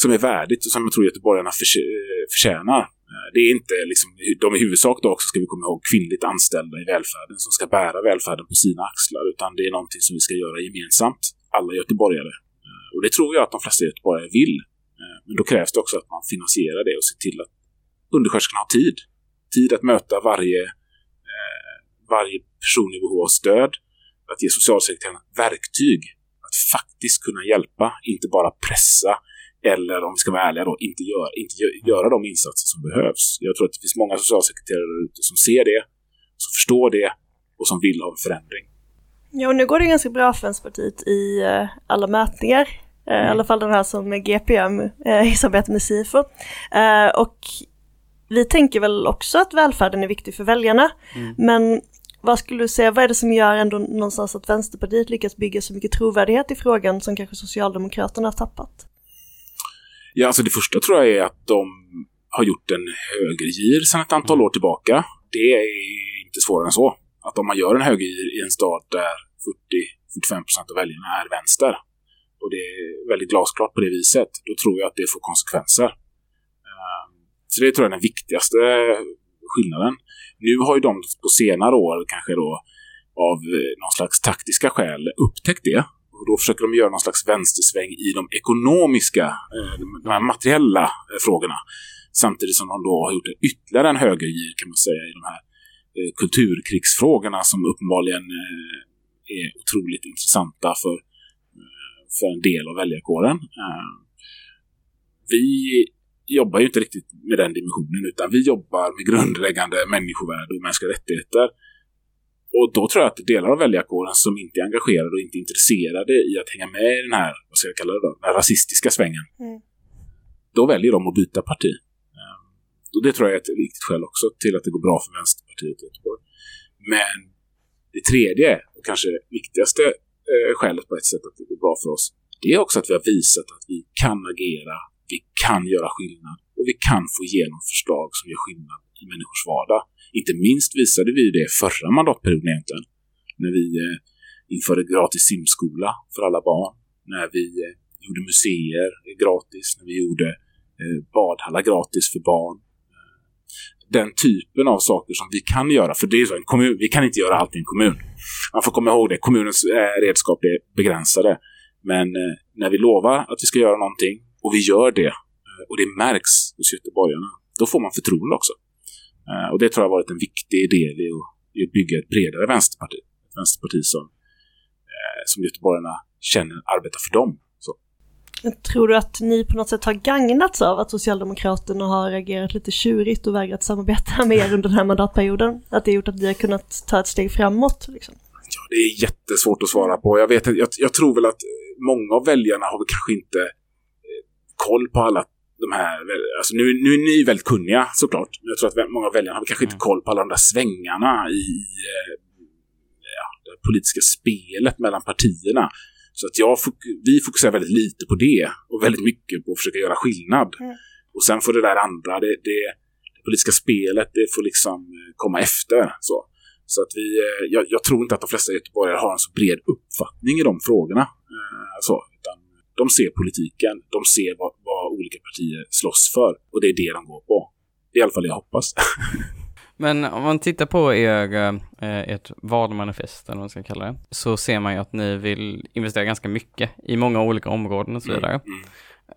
som är värdigt och som jag tror göteborgarna eh, förtjänar. Eh, det är inte liksom, de i huvudsak då också ska vi komma ihåg kvinnligt anställda i välfärden som ska bära välfärden på sina axlar utan det är någonting som vi ska göra gemensamt, alla göteborgare. Eh, och det tror jag att de flesta göteborgare vill. Men då krävs det också att man finansierar det och ser till att undersköterskorna har tid. Tid att möta varje, varje person i behov av stöd. Att ge socialsekreterarna verktyg att faktiskt kunna hjälpa, inte bara pressa eller om vi ska vara ärliga då, inte, gör, inte gö- göra de insatser som behövs. Jag tror att det finns många socialsekreterare ute som ser det, som förstår det och som vill ha en förändring. Ja, och nu går det ganska bra för Vänsterpartiet i eh, alla mätningar. Eh, I alla fall den här som är GPM eh, i samarbete med Sifo. Och vi tänker väl också att välfärden är viktig för väljarna. Men vad skulle du säga, vad är det som gör ändå någonstans att Vänsterpartiet lyckas bygga så mycket trovärdighet i frågan som kanske Socialdemokraterna har tappat? Ja, alltså det första tror jag är att de har gjort en högergir sedan ett antal år tillbaka. Det är inte svårare än så. Att om man gör en högergir i en stad där 40-45% av väljarna är vänster och det är väldigt glasklart på det viset, då tror jag att det får konsekvenser. Ehm, Så det tror jag är den viktigaste skillnaden. Nu har ju de på senare år kanske då av eh, någon slags taktiska skäl upptäckt det. Och då försöker de göra någon slags vänstersväng i de ekonomiska, eh, de här materiella eh, frågorna. Samtidigt som de då har gjort ytterligare en högergir kan man säga i de här eh, kulturkrigsfrågorna som uppenbarligen är otroligt intressanta för, för en del av väljarkåren. Vi jobbar ju inte riktigt med den dimensionen utan vi jobbar med grundläggande människovärde och mänskliga rättigheter. Och då tror jag att delar av väljarkåren som inte är engagerade och inte intresserade i att hänga med i den här, vad ska jag kalla det då, den här rasistiska svängen. Mm. Då väljer de att byta parti. Ehm, och det tror jag är ett viktigt skäl också till att det går bra för Vänsterpartiet i Göteborg. Men det tredje och kanske viktigaste eh, skälet på ett sätt att det går bra för oss, det är också att vi har visat att vi kan agera, vi kan göra skillnad och vi kan få igenom förslag som gör skillnad i människors vardag. Inte minst visade vi det förra mandatperioden egentligen. När vi eh, införde gratis simskola för alla barn. När vi eh, gjorde museer gratis. När vi gjorde eh, badhallar gratis för barn. Eh, den typen av saker som vi kan göra. För det är så, en kommun, vi kan inte göra allt i en kommun. Man får komma ihåg det. Kommunens eh, redskap är begränsade. Men eh, när vi lovar att vi ska göra någonting och vi gör det och det märks hos göteborgarna, då får man förtroende också. Eh, och det tror jag har varit en viktig del i att bygga ett bredare vänsterparti. Ett vänsterparti som, eh, som göteborgarna känner arbetar för dem. Så. Tror du att ni på något sätt har gagnats av att Socialdemokraterna har reagerat lite tjurigt och vägrat samarbeta med er under den här mandatperioden? Att det gjort att vi har kunnat ta ett steg framåt? Liksom? Ja, det är jättesvårt att svara på. Jag, vet, jag, jag tror väl att många av väljarna har väl kanske inte eh, koll på alla de här, alltså nu, nu är ni väldigt kunniga såklart, jag tror att många av väljarna har kanske inte mm. koll på alla de där svängarna i eh, ja, det politiska spelet mellan partierna. Så att jag, vi fokuserar väldigt lite på det och väldigt mycket på att försöka göra skillnad. Mm. Och sen får det där andra, det, det, det, politiska spelet, det får liksom eh, komma efter. Så, så att vi, eh, jag, jag tror inte att de flesta göteborgare har en så bred uppfattning i de frågorna. Så, utan de ser politiken, de ser vad olika partier slåss för och det är det de går på. Det är i alla fall det jag hoppas. Men om man tittar på er, eh, ert valmanifest, eller vad man ska kalla det, så ser man ju att ni vill investera ganska mycket i många olika områden och så mm, vidare. Mm,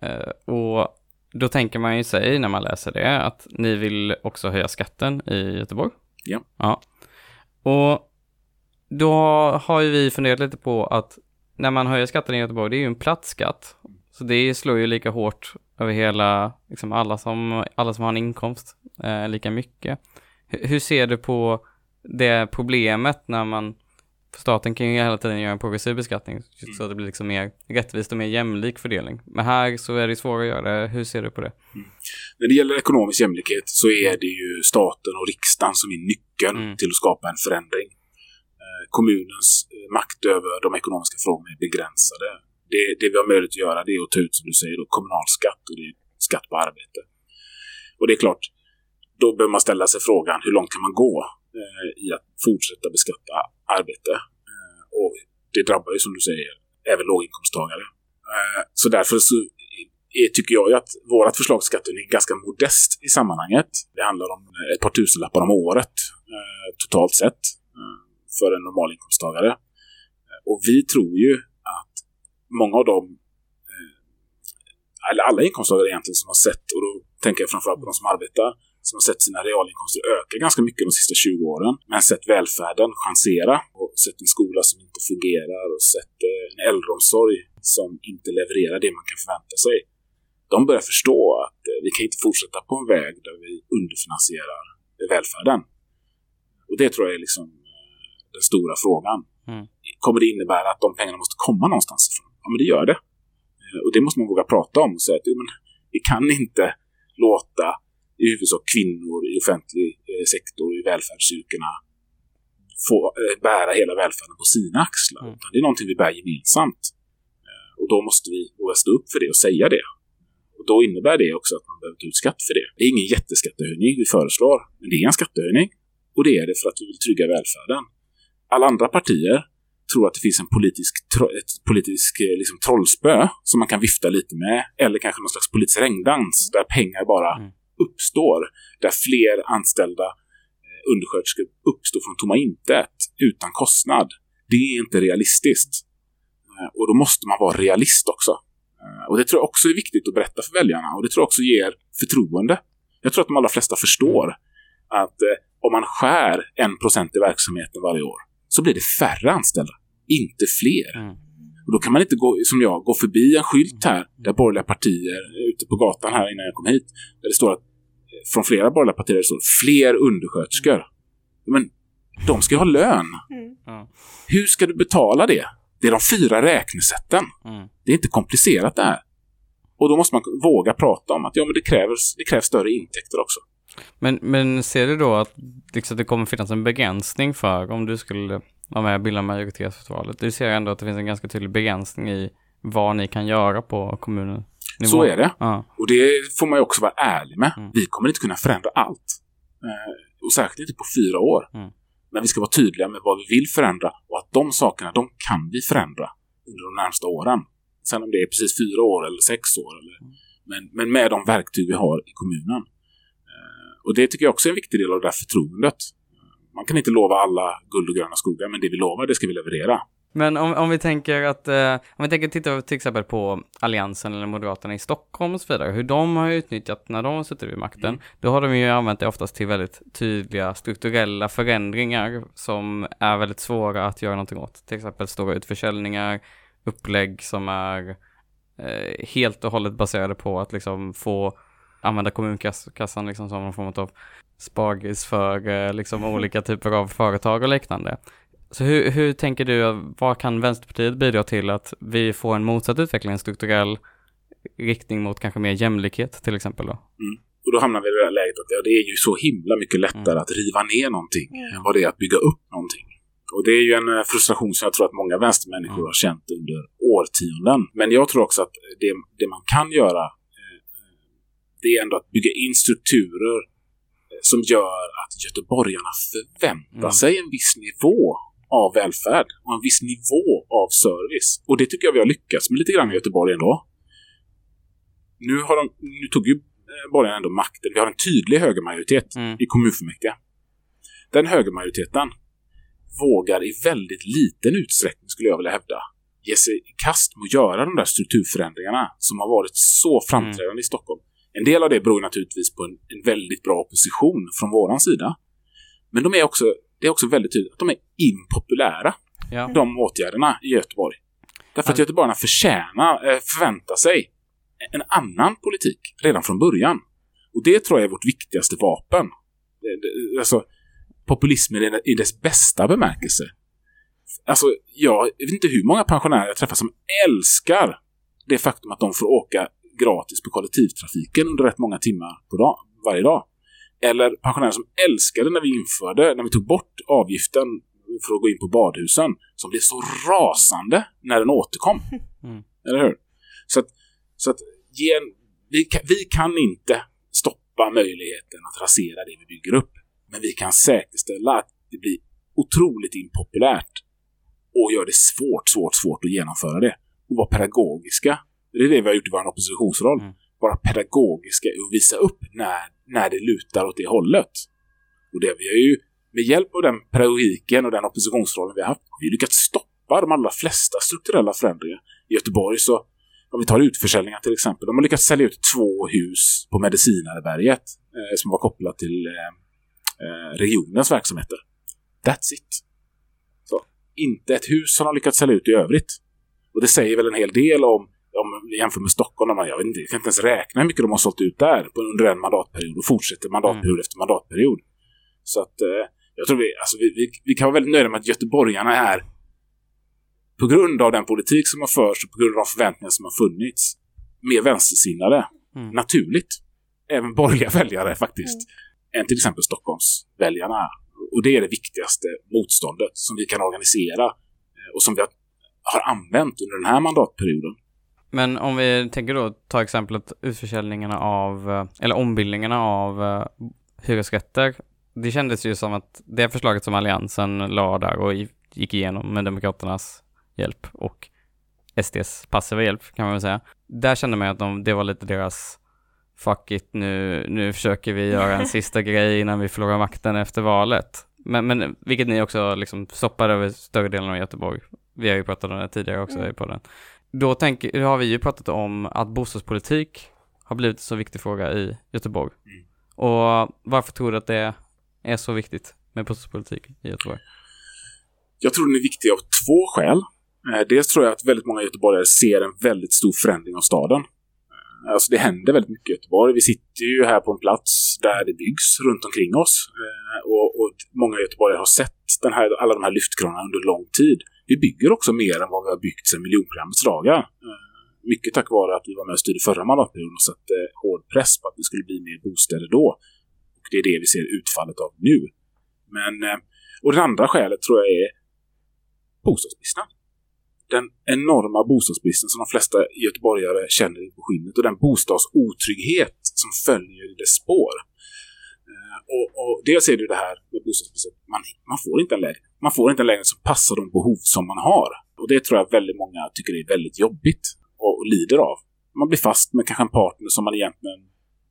mm. Och då tänker man ju sig när man läser det att ni vill också höja skatten i Göteborg. Ja. ja. Och då har ju vi funderat lite på att när man höjer skatten i Göteborg, det är ju en platsskatt. Så det slår ju lika hårt över hela, liksom alla som, alla som har en inkomst eh, lika mycket. H hur ser du på det problemet när man, staten kan ju hela tiden göra en progressiv beskattning mm. så att det blir liksom mer rättvist och mer jämlik fördelning. Men här så är det svårare att göra det. Hur ser du på det? Mm. När det gäller ekonomisk jämlikhet så är det ju staten och riksdagen som är nyckeln mm. till att skapa en förändring kommunens eh, makt över de ekonomiska frågorna är begränsade. Det, det vi har möjlighet att göra det är att ta ut, som du säger, då, kommunalskatt och det är skatt på arbete. Och det är klart, då behöver man ställa sig frågan hur långt kan man gå eh, i att fortsätta beskatta arbete? Eh, och det drabbar ju som du säger även låginkomsttagare. Eh, så därför så är, tycker jag ju att vårt förslag till skattehöjning är ganska modest i sammanhanget. Det handlar om ett par tusenlappar om året eh, totalt sett eh, för en normalinkomsttagare. Eh, och vi tror ju att många av dem, eh, eller alla inkomsttagare egentligen som har sett, och då tänker jag framförallt på de som arbetar, som har sett sina realinkomster öka ganska mycket de sista 20 åren, men sett välfärden chansera och sett en skola som inte fungerar och sett eh, en äldreomsorg som inte levererar det man kan förvänta sig. De börjar förstå att eh, vi kan inte fortsätta på en väg där vi underfinansierar välfärden. Och det tror jag är liksom den stora frågan. Mm. Kommer det innebära att de pengarna måste komma någonstans ifrån? Ja, men det gör det. Eh, och det måste man våga prata om och säga att men, vi kan inte låta i huvudsak kvinnor i offentlig eh, sektor i välfärdsyrkena få eh, bära hela välfärden på sina axlar. Mm. Utan det är någonting vi bär gemensamt. Och då måste vi våga stå upp för det och säga det. Och då innebär det också att man behöver ta ut skatt för det. Det är ingen jätteskattehöjning vi föreslår, men det är en skattehöjning. Och det är det för att vi vill trygga välfärden alla andra partier tror att det finns en politisk, ett politisk eh, liksom, trollspö som man kan vifta lite med. Eller kanske någon slags politisk regndans där pengar bara mm. uppstår, där fler anställda eh, undersköterskor uppstår från tomma intet utan kostnad. Det är inte realistiskt. Eh, och då måste man vara realist också. Och det tror jag också är viktigt att berätta för väljarna och det tror jag också ger förtroende. Jag tror att de allra flesta förstår att eh, om man skär en procent i verksamheten varje år så blir det färre anställda, inte fler. Mm. Och då kan man inte gå, som jag, gå förbi en skylt här där borgerliga partier ute på gatan här innan jag kom hit, där det står att eh, från flera borgerliga partier det står fler undersköterskor. Men de ska ju ha lön. Mm. Hur ska du betala det? Det är de fyra räknesätten. Mm. Det är inte komplicerat det här. Och då måste man våga prata om att ja, men det, krävs, det krävs större intäkter också. Men, men ser du då att liksom, det kommer finnas en begränsning för om du skulle vara med och bilda majoritet för valet? Du ser ändå att det finns en ganska tydlig begränsning i vad ni kan göra på kommunen. Så är det. Ja. Och det får man ju också vara ärlig med. Mm. Vi kommer inte kunna förändra allt. Eh, och särskilt inte på fyra år. Mm. Men vi ska vara tydliga med vad vi vill förändra och att de sakerna, de kan vi förändra under de närmsta åren. Sen om det är precis fyra år eller sex år. Eller, Mm. men, men med de verktyg vi har i kommunen. Eh, och det tycker jag också är en viktig del av det här förtroendet. Man kan inte lova alla guld och gröna skogar, men det vi lovar, det ska vi leverera. Men om, om vi tänker att, eh, om vi tänker titta till exempel på Alliansen eller Moderaterna i Stockholm och så vidare, hur de har utnyttjat när de suttit vid makten, då har de ju använt det oftast till väldigt tydliga strukturella förändringar som är väldigt svåra att göra någonting åt. Till exempel stora utförsäljningar, upplägg som är eh, helt och hållet baserade på att liksom få använda kommunkassan liksom som någon form av spagis för eh, liksom olika typer av företag och liknande. Så hur, hur tänker du, vad kan Vänsterpartiet bidra till att vi får en motsatt utveckling, en strukturell riktning mot kanske mer jämlikhet till exempel då? Och då hamnar vi i det här läget att ja, det är ju så himla mycket lättare att riva ner någonting än vad det är att bygga upp någonting. Och det är ju en eh, frustration som jag tror att många vänstermänniskor har känt under årtionden. Men jag tror också att det, det man kan göra eh, det är ändå att bygga in strukturer som gör att göteborgarna förväntar Mm. sig en viss nivå av välfärd och en viss nivå av service. Och det tycker jag vi har lyckats med lite grann i Göteborg ändå. Nu, har de, nu tog ju eh, borgarna ändå makten. Vi har en tydlig högermajoritet Mm. i kommunfullmäktige. Den högermajoriteten vågar i väldigt liten utsträckning, skulle jag vilja hävda, ge sig i kast med att göra de där strukturförändringarna som har varit så framträdande i Stockholm. En del av det beror naturligtvis på en, en väldigt bra opposition från våran sida. Men de är också, det är också väldigt tydligt att de är impopulära, Ja. de åtgärderna i Göteborg. Därför att göteborgarna förtjänar, eh, förväntar sig en annan politik redan från början. Och det tror jag är vårt viktigaste vapen. Alltså, populismen i dess bästa bemärkelse. Alltså, jag vet inte hur många pensionärer jag träffar som älskar det faktum att de får åka gratis på kollektivtrafiken under rätt många timmar på dag, varje dag. Eller pensionärer som älskade när vi införde, när vi tog bort avgiften för att gå in på badhusen, som blev så rasande när den återkom. Mm. Eller hur? Så att, så att en, vi, kan, vi kan inte stoppa möjligheten att rasera det vi bygger upp. Men vi kan säkerställa att det blir otroligt impopulärt och gör det svårt, svårt, svårt att genomföra det. Och vara pedagogiska. Det är det vi har gjort i vår oppositionsroll. Mm. Vara pedagogiska och visa upp när, när det lutar åt det hållet. Och det vi har ju med hjälp av den pedagogiken och den oppositionsrollen vi har haft, har vi lyckats stoppa de allra flesta strukturella förändringar. I Göteborg så, om vi tar utförsäljningar till exempel, de har lyckats sälja ut två hus på Medicinareberget eh, som var kopplat till eh, eh, regionens verksamheter. That's it. Så, inte ett hus har de lyckats sälja ut i övrigt. Och det säger väl en hel del om, om vi jämför med Stockholm, jag, vet inte, jag kan inte ens räkna hur mycket de har sålt ut där på, under en mandatperiod och fortsätter mandatperiod efter mandatperiod. Så att eh, jag tror vi, alltså vi, vi, vi kan vara väldigt nöjda med att göteborgarna är på grund av den politik som har förts och på grund av de förväntningar som har funnits mer vänstersinnade. Mm. Naturligt. Även borgerliga väljare faktiskt. Än till exempel Stockholmsväljarna. Och det är det viktigaste motståndet som vi kan organisera eh, och som vi har använt under den här mandatperioden. Men om vi tänker då, ta exemplet utförsäljningarna av, eh, eller ombildningarna av eh, hyresrätter. Det kändes ju som att det förslaget som Alliansen la där och gick igenom med Demokraternas hjälp och SDs passiva hjälp kan man väl säga. Där kände man ju att de, det var lite deras fuck it, nu, nu försöker vi göra en sista grej innan vi förlorar makten efter valet. Men, men vilket ni också liksom stoppade över större delen av Göteborg. Vi har ju pratat om det tidigare också Mm. i podden. Då, tänker, då har vi ju pratat om att bostadspolitik har blivit en så viktig fråga i Göteborg. Mm. Och varför tror du att det är så viktigt med bostadspolitik i Göteborg? Jag tror den är viktig av två skäl. Eh, Dels tror jag att väldigt många göteborgare ser en väldigt stor förändring av staden. Eh, Alltså det händer väldigt mycket i Göteborg. Vi sitter ju här på en plats där det byggs runt omkring oss. Eh, Och, och många göteborgare har sett den här, alla de här lyftkranarna under lång tid. Vi bygger också mer än vad vi har byggt sedan miljonprogrammets dagar. Eh, mycket tack vare att vi var med och styrde förra mandatperioden och satte hård press på att det skulle bli mer bostäder då. Och det är det vi ser utfallet av nu. Men, eh, och det andra skälet tror jag är bostadsbristen. Den enorma bostadsbristen som de flesta göteborgare känner på skinnet och den bostadsotrygghet som följer i dess spår. Och, och dels är det ju det här med bostadspriset. man, man får inte en lägenhet. Man får inte en lägenhet som passar de behov som man har. Och det tror jag väldigt många tycker är väldigt jobbigt och, och lider av. Man blir fast med kanske en partner som man egentligen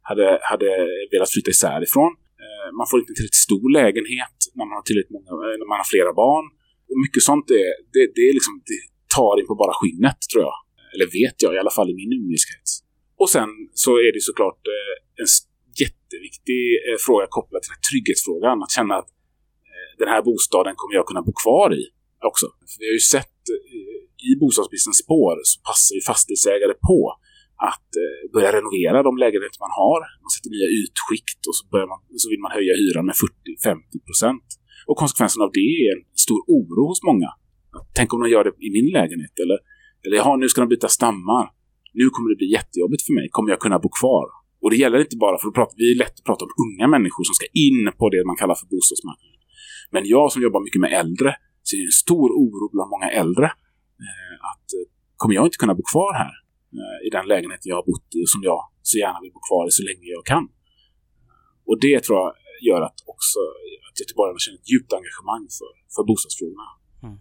hade, hade velat flytta isär ifrån. Eh, Man får inte en tillräckligt stor lägenhet när man har tillräckligt många, eh, när man har flera barn. Och mycket sånt är, det, det är liksom, det tar in på bara skinnet tror jag. Eller vet jag, i alla fall i min umgängeskrets. Och sen så är det såklart eh, en jätteviktig eh, fråga kopplat till den här trygghetsfrågan. Att känna att eh, den här bostaden kommer jag kunna bo kvar i också. För vi har ju sett eh, i bostadsbristens spår så passar ju fastighetsägare på att eh, börja renovera de lägenheter man har. Man sätter nya ytskikt och så, börjar man, så vill man höja hyran med 40-50 procent. Och konsekvensen av det är en stor oro hos många. Tänk om de gör det i min lägenhet eller, eller jaha, nu ska de byta stammar. Nu kommer det bli jättejobbigt för mig. Kommer jag kunna bo kvar? Och det gäller inte bara för att prata, vi är lätt att prata om unga människor som ska in på det man kallar för bostadsmarknaden. Men jag som jobbar mycket med äldre ser en stor oro bland många äldre eh, att eh, kommer jag inte kunna bo kvar här eh, i den lägenhet jag har bott i som jag så gärna vill bo kvar i så länge jag kan. Och det tror jag gör att också att göteborgarna känner ett djupt engagemang för, för bostadsfrågorna. Mm.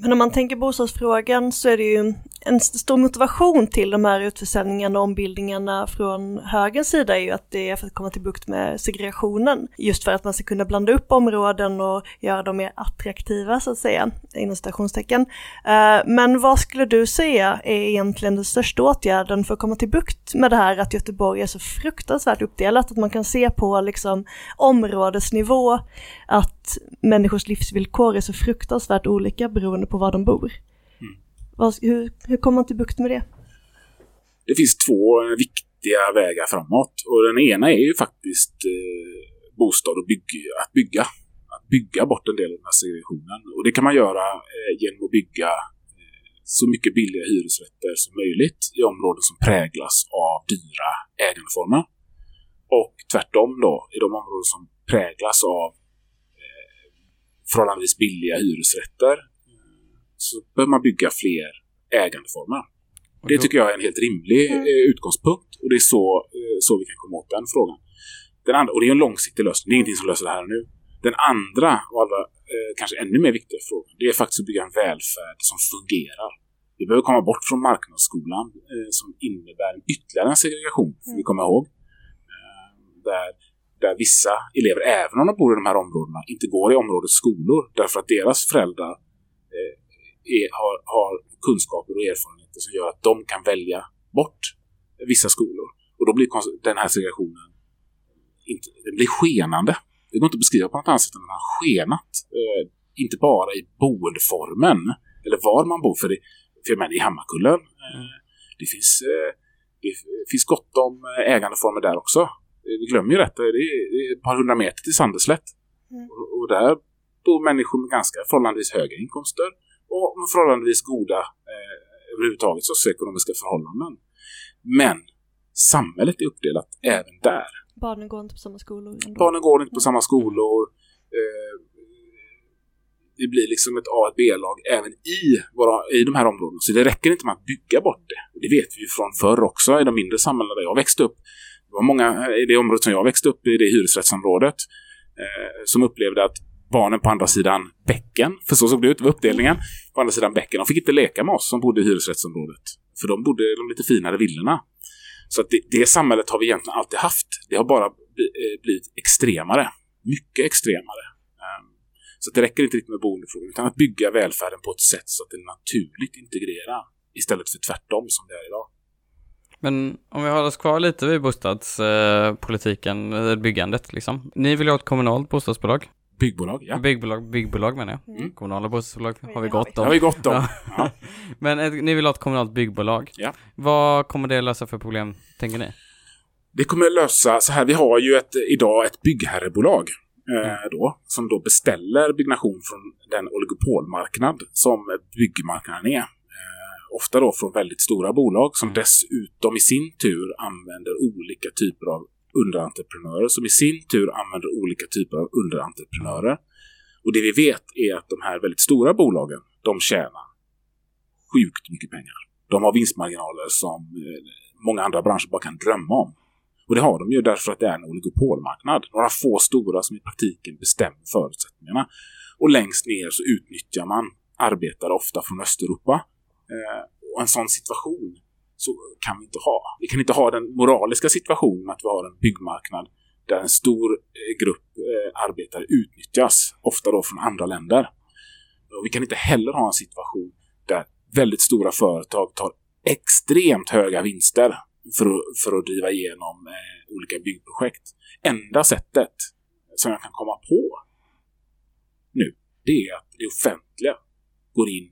Men om man tänker bostadsfrågan så är det ju en stor motivation till de här utförsäljningarna och ombildningarna från högerns sida är ju att det är för att komma till bukt med segregationen. Just för att man ska kunna blanda upp områden och göra dem mer attraktiva så att säga, inom citationstecken. Eh, men vad skulle du säga är egentligen den största åtgärden för att komma till bukt med det här att Göteborg är så fruktansvärt uppdelat, att man kan se på liksom områdesnivå att människors livsvillkor är så fruktansvärt olika beroende på var de bor. Vad, hur, hur kommer man till bukt med det? Det finns två eh, viktiga vägar framåt och den ena är ju faktiskt eh, bostad och bygg, att bygga. Att bygga bort en del av den här segregationen. Och det kan man göra eh, genom att bygga eh, så mycket billiga hyresrätter som möjligt i områden som präglas av dyra ägandeformer. Och tvärtom då, i de områden som präglas av eh, förhållandevis billiga hyresrätter så bör man bygga fler ägandeformer. Det tycker jag är en helt rimlig eh, utgångspunkt och det är så, eh, så vi kan komma åt den frågan. Den andra, och det är en långsiktig lösning, det är ingenting som löser det här nu. Den andra och allra, eh, kanske ännu mer viktiga frågan, det är faktiskt att bygga en välfärd som fungerar. Vi behöver komma bort från marknadsskolan eh, som innebär en ytterligare en segregation, får vi komma ihåg. Eh, där, där vissa elever, även om de bor i de här områdena, inte går i områdets skolor därför att deras föräldrar eh, är, har, har kunskaper och erfarenheter som gör att de kan välja bort vissa skolor. Och då blir den här segregationen inte, den blir skenande. Det går inte att beskriva på något annat sätt än att den har skenat. Eh, inte bara i boendeformen eller var man bor. För, det, för jag menar, i Hammarkullen, eh, det, finns, eh, det finns gott om eh, ägandeformer där också. Eh, Vi glömmer ju detta. Det är, det är ett par hundra meter till Sandeslätt. Och, och där bor människor med ganska förhållandevis höga inkomster och förhållandevis goda eh, överhuvudtaget socioekonomiska förhållanden. Men samhället är uppdelat även där. Barnen går inte på samma skolor. ändå. Barnen går inte på samma skolor. Eh, det blir liksom ett A och ett B-lag även i, våra, i de här områdena. Så det räcker inte med att bygga bort det. Och det vet vi ju från förr också i de mindre samhällena där jag växte upp. Det var många i det området som jag växte upp i, det hyresrättsområdet, eh, som upplevde att barnen på andra sidan bäcken, för så såg det ut, det var uppdelningen, på andra sidan bäcken, de fick inte leka med oss som bodde i hyresrättsområdet. För de bodde i de lite finare villorna. Så att det, det samhället har vi egentligen alltid haft. Det har bara eh, blivit extremare. Mycket extremare. Ehm, så att det räcker inte riktigt med boendefrågan utan att bygga välfärden på ett sätt så att det naturligt integrerar istället för tvärtom som det är idag. Men om vi håller oss kvar lite vid bostadspolitiken, eh, byggandet liksom. Ni vill ha ett kommunalt bostadsbolag? Byggbolag, ja. Byggbolag, byggbolag menar jag. Mm. Kommunala bostadsbolag har vi det gott om. har vi gott om. Ja. Men ett, ni vill ha ett kommunalt byggbolag. Ja. Vad kommer det lösa för problem, tänker ni? Det kommer lösa så här. Vi har ju ett, idag ett byggherrebolag eh, då, som då beställer byggnation från den oligopolmarknad som byggmarknaden är. Eh, ofta då från väldigt stora bolag som dessutom i sin tur använder olika typer av underentreprenörer som i sin tur använder olika typer av underentreprenörer. Och det vi vet är att de här väldigt stora bolagen, de tjänar sjukt mycket pengar. De har vinstmarginaler som eh, många andra branscher bara kan drömma om. Och det har de ju därför att det är en oligopolmarknad. Några få stora som i praktiken bestämmer förutsättningarna. Och längst ner så utnyttjar man arbetare ofta från Östeuropa. Eh, och en sån situation så kan vi inte ha. Vi kan inte ha den moraliska situationen att vi har en byggmarknad där en stor eh, grupp eh, arbetare utnyttjas, ofta då från andra länder. Och vi kan inte heller ha en situation där väldigt stora företag tar extremt höga vinster för att, för att driva igenom eh, olika byggprojekt. Enda sättet som jag kan komma på nu, det är att det offentliga går in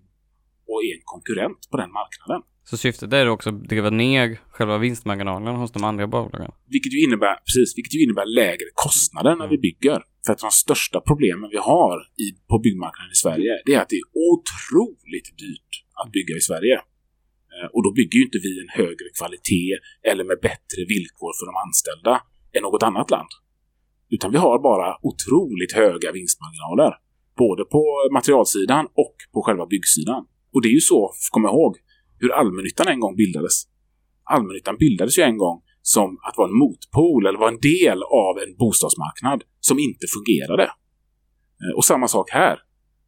och är en konkurrent på den marknaden. Så syftet är också att driva ner själva vinstmarginalen hos de andra bolagen. Vilket ju innebär, precis, vilket ju innebär lägre kostnader när vi bygger. För att de största problemen vi har i, på byggmarknaden i Sverige, det är att det är otroligt dyrt att bygga i Sverige. Eh, Och då bygger ju inte vi en högre kvalitet eller med bättre villkor för de anställda än något annat land. Utan vi har bara otroligt höga vinstmarginaler. Både på materialsidan och på själva byggsidan. Och det är ju så, kom ihåg, hur allmännyttan en gång bildades. Allmännyttan bildades ju en gång som att vara en motpol eller vara en del av en bostadsmarknad som inte fungerade. Eh, och samma sak här.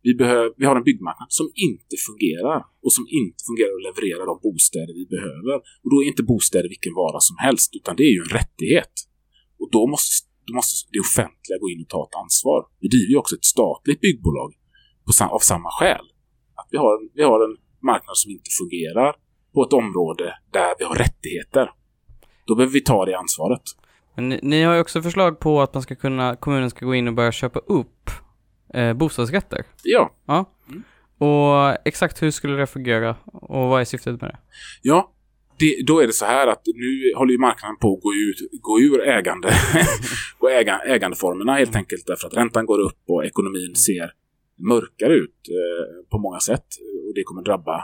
Vi, behöver, vi har en byggmarknad som inte fungerar och som inte fungerar att leverera de bostäder vi behöver. Och då är inte bostäder vilken vara som helst, utan det är ju en rättighet. Och då måste, då måste det offentliga gå in och ta ett ansvar. Vi driver ju också ett statligt byggbolag på, av samma skäl. Att vi har, vi har en marknad som inte fungerar på ett område där vi har rättigheter. Då behöver vi ta det ansvaret. Men ni, ni har ju också förslag på att man ska kunna, kommunen ska gå in och börja köpa upp eh, bostadsrätter. Ja, Ja. Och exakt hur skulle det fungera och vad är syftet med det? Ja, det, då är det så här att nu håller ju marknaden på att gå, ut, gå ur ägande, gå äga, ägandeformerna helt enkelt därför att räntan går upp och ekonomin ser mörkare ut eh, på många sätt och det kommer drabba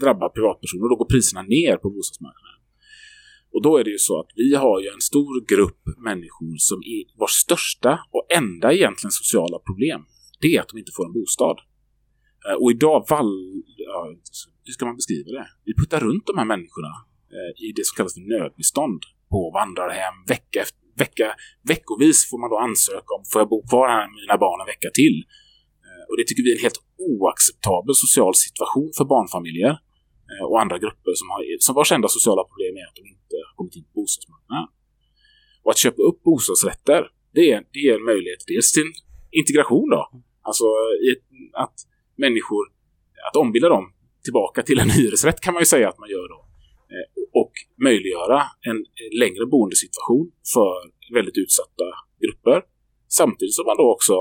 drabba privatpersoner och då går priserna ner på bostadsmarknaden. Och då är det ju så att vi har ju en stor grupp människor som är, vars största och enda egentligen sociala problem det är att de inte får en bostad. Eh, och idag vall... Ja, hur ska man beskriva det? Vi puttar runt de här människorna eh, i det som kallas för nödbestånd på vandrarhem. Vecka efter, vecka, veckovis får man då ansöka om får jag bo kvar här med mina barn en vecka till. Och det tycker vi är en helt oacceptabel social situation för barnfamiljer eh, och andra grupper som, har, som vars enda sociala problem är att de inte har kommit in på bostadsmarknaden. Och att köpa upp bostadsrätter, det är, det är en möjlighet dels till integration då. Alltså i ett, att människor, att ombilda dem tillbaka till en hyresrätt kan man ju säga att man gör då. Eh, och möjliggöra en längre boendesituation för väldigt utsatta grupper. Samtidigt som man då också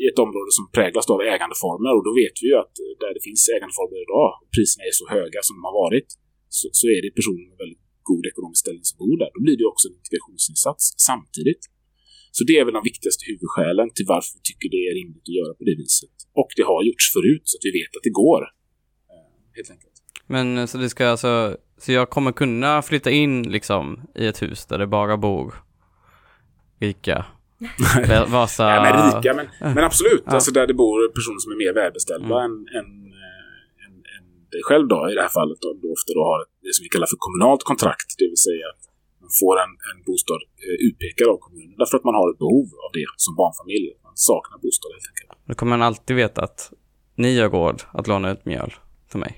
i ett område som präglas av ägandeformer och då vet vi ju att eh, där det finns ägandeformer idag och priserna är så höga som de har varit så, så är det personer med väldigt god ekonomisk ställning som bor där. Då blir det ju också en integrationsinsats samtidigt. Så det är väl de viktigaste huvudskälen till varför vi tycker det är rimligt att göra på det viset. Och det har gjorts förut så att vi vet att det går. Eh, helt enkelt. Men eh, så det ska alltså, så jag kommer kunna flytta in liksom i ett hus där det bara bor rika Vasa... Ja, men rika, men, men absolut. Ja. Alltså där det bor personer som är mer välbeställda Mm. än, än, eh, än, än dig själv då, i det här fallet. Då, då ofta då har det som vi kallar för kommunalt kontrakt. Det vill säga att man får en, en bostad eh, utpekad av kommunen därför att man har ett behov av det som barnfamilj. Man saknar bostad helt enkelt. Då kommer man alltid veta att ni har råd att låna ut mjöl för mig.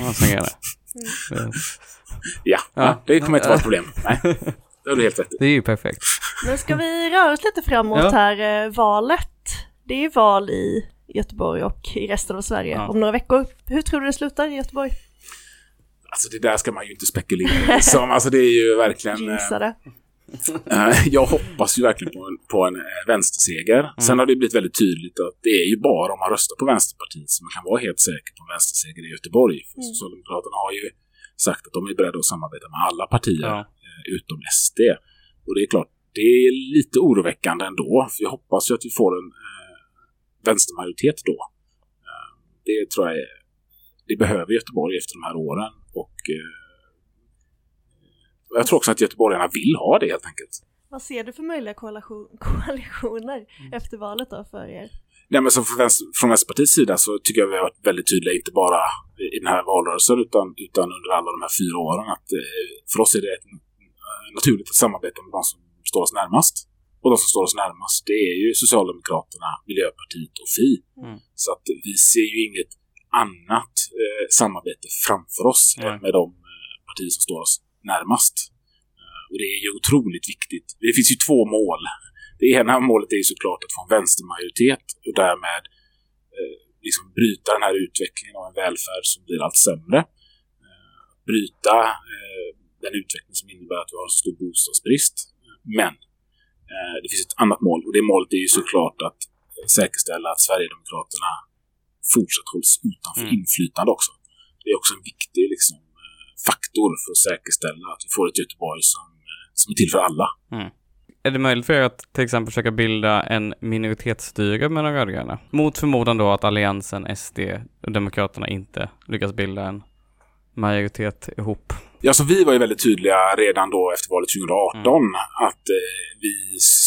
Ja, fungerar det. Ja. ja. det kommer inte vara ett problem. Nej, det har du helt rätt i. Det är ju perfekt. Men ska vi röra oss lite framåt Ja. här, eh, valet? Det är ju val i Göteborg och i resten av Sverige Ja. om några veckor. Hur tror du det slutar i Göteborg? Alltså det där ska man ju inte spekulera i. Som, alltså det är ju verkligen... eh, Gissade. Eh, Jag hoppas ju verkligen på en, på en eh, vänsterseger. Sen har det blivit väldigt tydligt att det är ju bara om man röstar på Vänsterpartiet som man kan vara helt säker på en vänsterseger i Göteborg. För Socialdemokraterna har ju sagt att de är beredda att samarbeta med alla partier Ja. Eh, utom SD. Och det är klart, det är lite oroväckande ändå. För jag hoppas ju att vi får en eh, vänstermajoritet då. Eh, det tror jag är, det behöver Göteborg efter de här åren. Och eh, jag tror också att göteborgarna vill ha det helt enkelt. Vad ser du för möjliga koalition, koalitioner Mm. efter valet då för er? Nej, men som från, vänster, från Vänsterpartiets sida så tycker jag vi har varit väldigt tydliga, inte bara i den här valrörelsen utan, utan under alla de här fyra åren. Att eh, för oss är det eh, naturligt att samarbeta med de som står oss närmast. Och de som står oss närmast, det är ju Socialdemokraterna, Miljöpartiet och Fi. Mm. Så att vi ser ju inget annat eh, samarbete framför oss Nej. än med de eh, partier som står oss närmast. Eh, och det är ju otroligt viktigt. Det finns ju två mål. Det ena målet är ju såklart att få en vänstermajoritet och därmed eh, liksom bryta den här utvecklingen av en välfärd som blir allt sämre. Eh, bryta eh, den utveckling som innebär att vi har stor bostadsbrist. Men eh, det finns ett annat mål och det målet är ju såklart att eh, säkerställa att Sverigedemokraterna fortsatt hålls utanför Mm. inflytande också. Det är också en viktig liksom, eh, faktor för att säkerställa att vi får ett Göteborg som, eh, som är till för alla. Är det möjligt för er att till exempel försöka bilda en minoritetsstyre med de rödgröna? Mot förmodan då att Alliansen, SD och Demokraterna inte lyckas bilda en majoritet ihop. Ja, så vi var ju väldigt tydliga redan då efter valet 2018 att eh, vi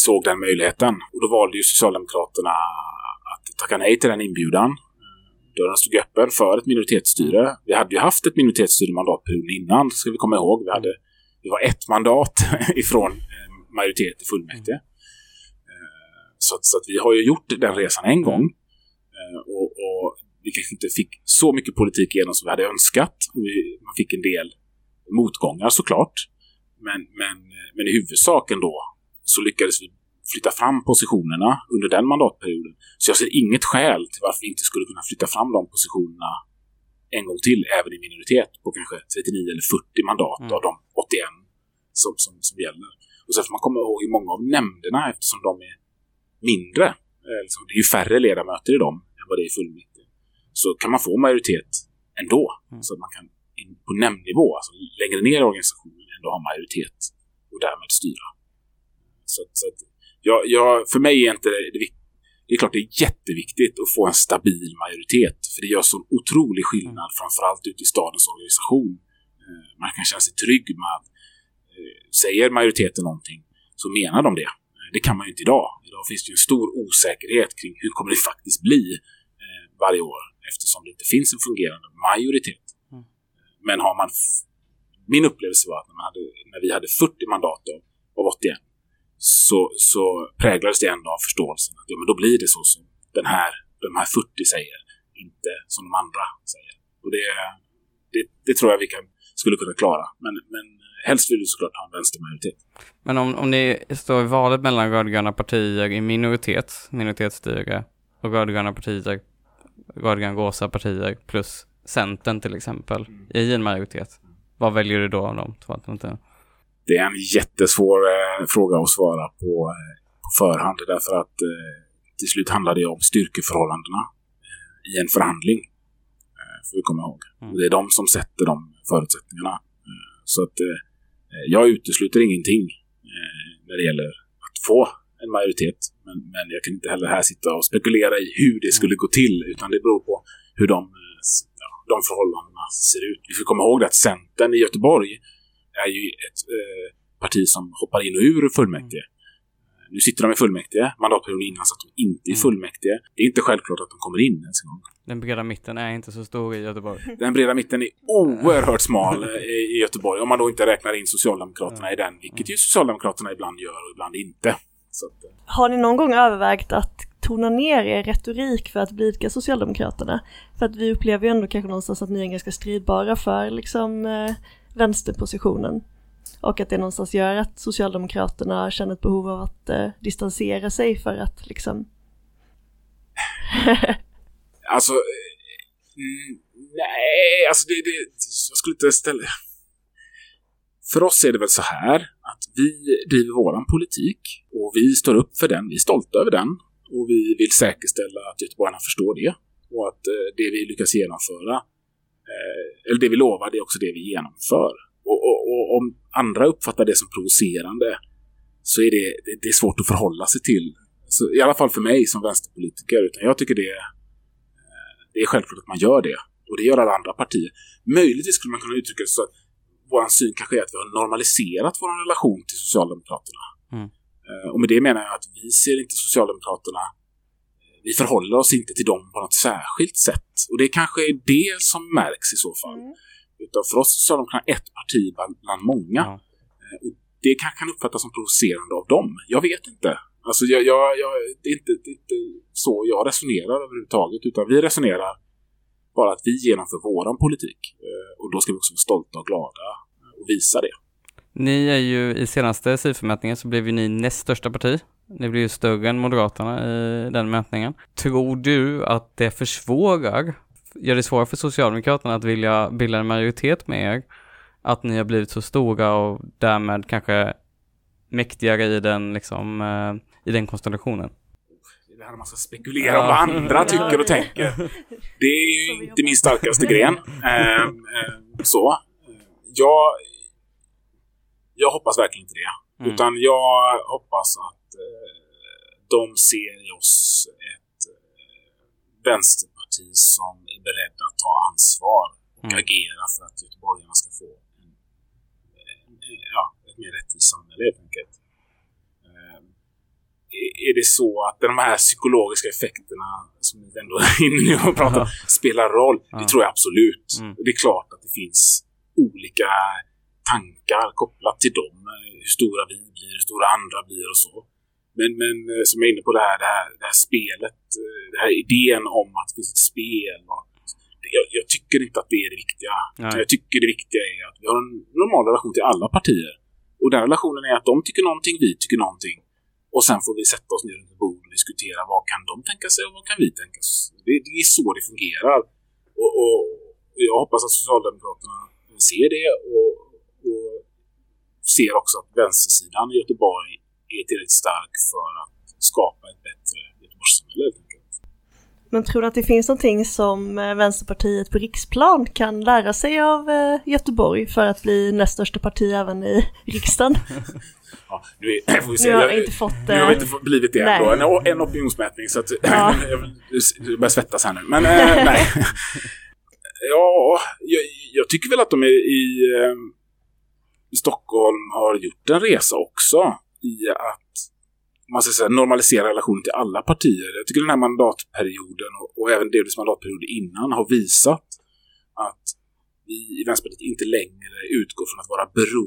såg den möjligheten. Och då valde ju Socialdemokraterna att tacka nej till den inbjudan. Dörren stod öppen för ett minoritetsstyre. Vi hade ju haft ett minoritetsstyre mandatperioden innan, ska vi komma ihåg. Vi, hade, vi var ett mandat ifrån eh, majoritet i fullmäktige. Eh, Så, så vi har ju gjort den resan en gång. Eh, Och, och vi kanske inte fick så mycket politik igenom som vi hade önskat. Vi, man fick en del motgångar såklart. Men, men, men i huvudsak ändå så lyckades vi flytta fram positionerna under den mandatperioden. Så jag ser inget skäl till varför vi inte skulle kunna flytta fram de positionerna en gång till, även i minoritet, på kanske 39 eller 40 mandat Mm. av de 81 som, som, som gäller. Och sen får man komma ihåg i många av nämnderna, eftersom de är mindre, eh, liksom, det är ju färre ledamöter i dem än vad det är i fullmäktige, så kan man få majoritet ändå. Mm. Så att man kan på nämndnivå, alltså längre ner i organisationen, ändå ha majoritet och därmed styra. Så, så att, jag, jag, för mig är inte det, det, vik- det är klart det är jätteviktigt att få en stabil majoritet, för det gör sån otrolig skillnad, framförallt ute i stadens organisation. Eh, Man kan känna sig trygg med att eh, säger majoriteten någonting så menar de det. Det kan man ju inte idag. Idag finns det ju en stor osäkerhet kring hur kommer det faktiskt bli eh, varje år eftersom det inte finns en fungerande majoritet. Men har man... Min upplevelse var att när, man hade, när vi hade 40 mandat av, 81 så, så präglades det ändå av förståelsen att ja, men då blir det så som den här, de här 40 säger, inte som de andra säger. Och det, det, det tror jag vi kan, skulle kunna klara. Men, men helst vill vi såklart ha en vänstermajoritet. Men om, om ni står i valet mellan rödgröna partier i minoritet, minoritetsstyre, och rödgröna partier, rödgrön-rosa partier plus Centern till exempel, i en majoritet. Vad väljer du då av de två alternativen? Det är en jättesvår eh, fråga att svara på, eh, på förhand därför att eh, till slut handlar det om styrkeförhållandena eh, i en förhandling. Eh, får vi komma ihåg. Mm. Och det är de som sätter de förutsättningarna. Eh, så att eh, jag utesluter ingenting när det gäller att få en majoritet. Men, men jag kan inte heller här sitta och spekulera i hur det skulle gå till utan det beror på hur de, de förhållandena ser ut. Vi får komma ihåg att Centern i Göteborg är ju ett eh, parti som hoppar in och ur fullmäktige. Nu sitter de i fullmäktige, mandatperioden innan satt de inte i Mm. fullmäktige. Det är inte självklart att de kommer in ens en gång. Den breda mitten är inte så stor i Göteborg. Den breda mitten är oerhört smal eh, i Göteborg om man då inte räknar in Socialdemokraterna i den, vilket ju Socialdemokraterna ibland gör och ibland inte. Så att, eh, Har ni någon gång övervägt att tona ner er retorik för att blidka Socialdemokraterna. För att vi upplever ju ändå kanske någonstans att ni är ganska stridbara för liksom eh, vänsterpositionen. Och att det någonstans gör att Socialdemokraterna känner ett behov av att eh, distansera sig för att liksom... Alltså, eh, nej, alltså det, det, jag skulle inte ställa... För oss är det väl så här att vi driver våran politik och vi står upp för den, vi är stolta över den och vi vill säkerställa att göteborgarna förstår det och att eh, det vi lyckas genomföra, eh, eller det vi lovar, det är också det vi genomför. Och, och, och om andra uppfattar det som provocerande så är det, det, det är svårt att förhålla sig till. Så, I alla fall för mig som vänsterpolitiker, utan jag tycker det, eh, det är självklart att man gör det. Och det gör alla andra partier. Möjligtvis skulle man kunna uttrycka det så att vår syn kanske är att vi har normaliserat vår relation till Socialdemokraterna. Mm. Eh, Och med det menar jag att vi ser inte Socialdemokraterna vi förhåller oss inte till dem på något särskilt sätt. Och det kanske är det som märks i så fall. Utan för oss är Socialdemokraterna ett parti bland, bland många. Eh, Och det kan, kan uppfattas som provocerande av dem. Jag vet inte. Alltså jag, jag, jag, det, är inte, det är inte så jag resonerar överhuvudtaget. Utan vi resonerar bara att vi genomför våran politik. Eh, Och då ska vi också vara stolta och glada och visa det. Ni är ju i senaste SIFO-mätningen så blev ju ni näst största parti. Ni blev ju större än Moderaterna i den mätningen. Tror du att det försvårar, gör det svårare för Socialdemokraterna att vilja bilda en majoritet med er? Att ni har blivit så stora och därmed kanske mäktigare i den, liksom, eh, i den konstellationen? Det är det här man ska spekulera om vad andra tycker och tänker. Det är ju inte min starkaste gren. Eh, eh, så. Jag, jag hoppas verkligen inte det. Mm. Utan jag hoppas att eh, de ser i oss ett eh, vänsterparti som är beredda att ta ansvar och Mm. agera för att göteborgarna ska få en, en, ja, ett mer rättvist samhälle helt enkelt. Eh, är- det så att de här psykologiska effekterna som vi ändå är inne nu och pratar spelar roll? Det tror jag absolut. Mm. Det är klart att det finns olika tankar kopplat till dem. eh, Hur stora vi blir, hur stora andra blir och så. Men, men eh, som jag är inne på det här, det här, det här spelet, eh, den här idén om att det finns ett spel. Och, jag, jag tycker inte att det är det viktiga. Nej. Jag tycker det viktiga är att vi har en normal relation till alla partier. Och den relationen är att de tycker någonting, vi tycker någonting. Och sen får vi sätta oss ner runt ett bord och diskutera vad kan de tänka sig och vad kan vi tänka oss. Det, det är så det fungerar. Och, och, och jag hoppas att Socialdemokraterna ser det och ser också att vänstersidan i Göteborg är tillräckligt stark för att skapa ett bättre Göteborgssamhälle helt enkelt. Men tror du att det finns någonting som eh, Vänsterpartiet på riksplan kan lära sig av eh, Göteborg för att bli näst största parti även i riksdagen? Ja, nu, är, får vi se. Nu har Jag- inte fått... Nu har vi eh, inte fått- blivit det Nej. ändå. En, en opinionsmätning så att Ja. jag, börjar svettas här nu. Men nej. Ja, jag, jag tycker väl att de är i Stockholm har gjort en resa också i att man ska säga, normalisera relationen till alla partier. Jag tycker den här mandatperioden och, och även delvis mandatperioden innan har visat att vi i Vänsterpartiet inte längre utgår från att vara bero,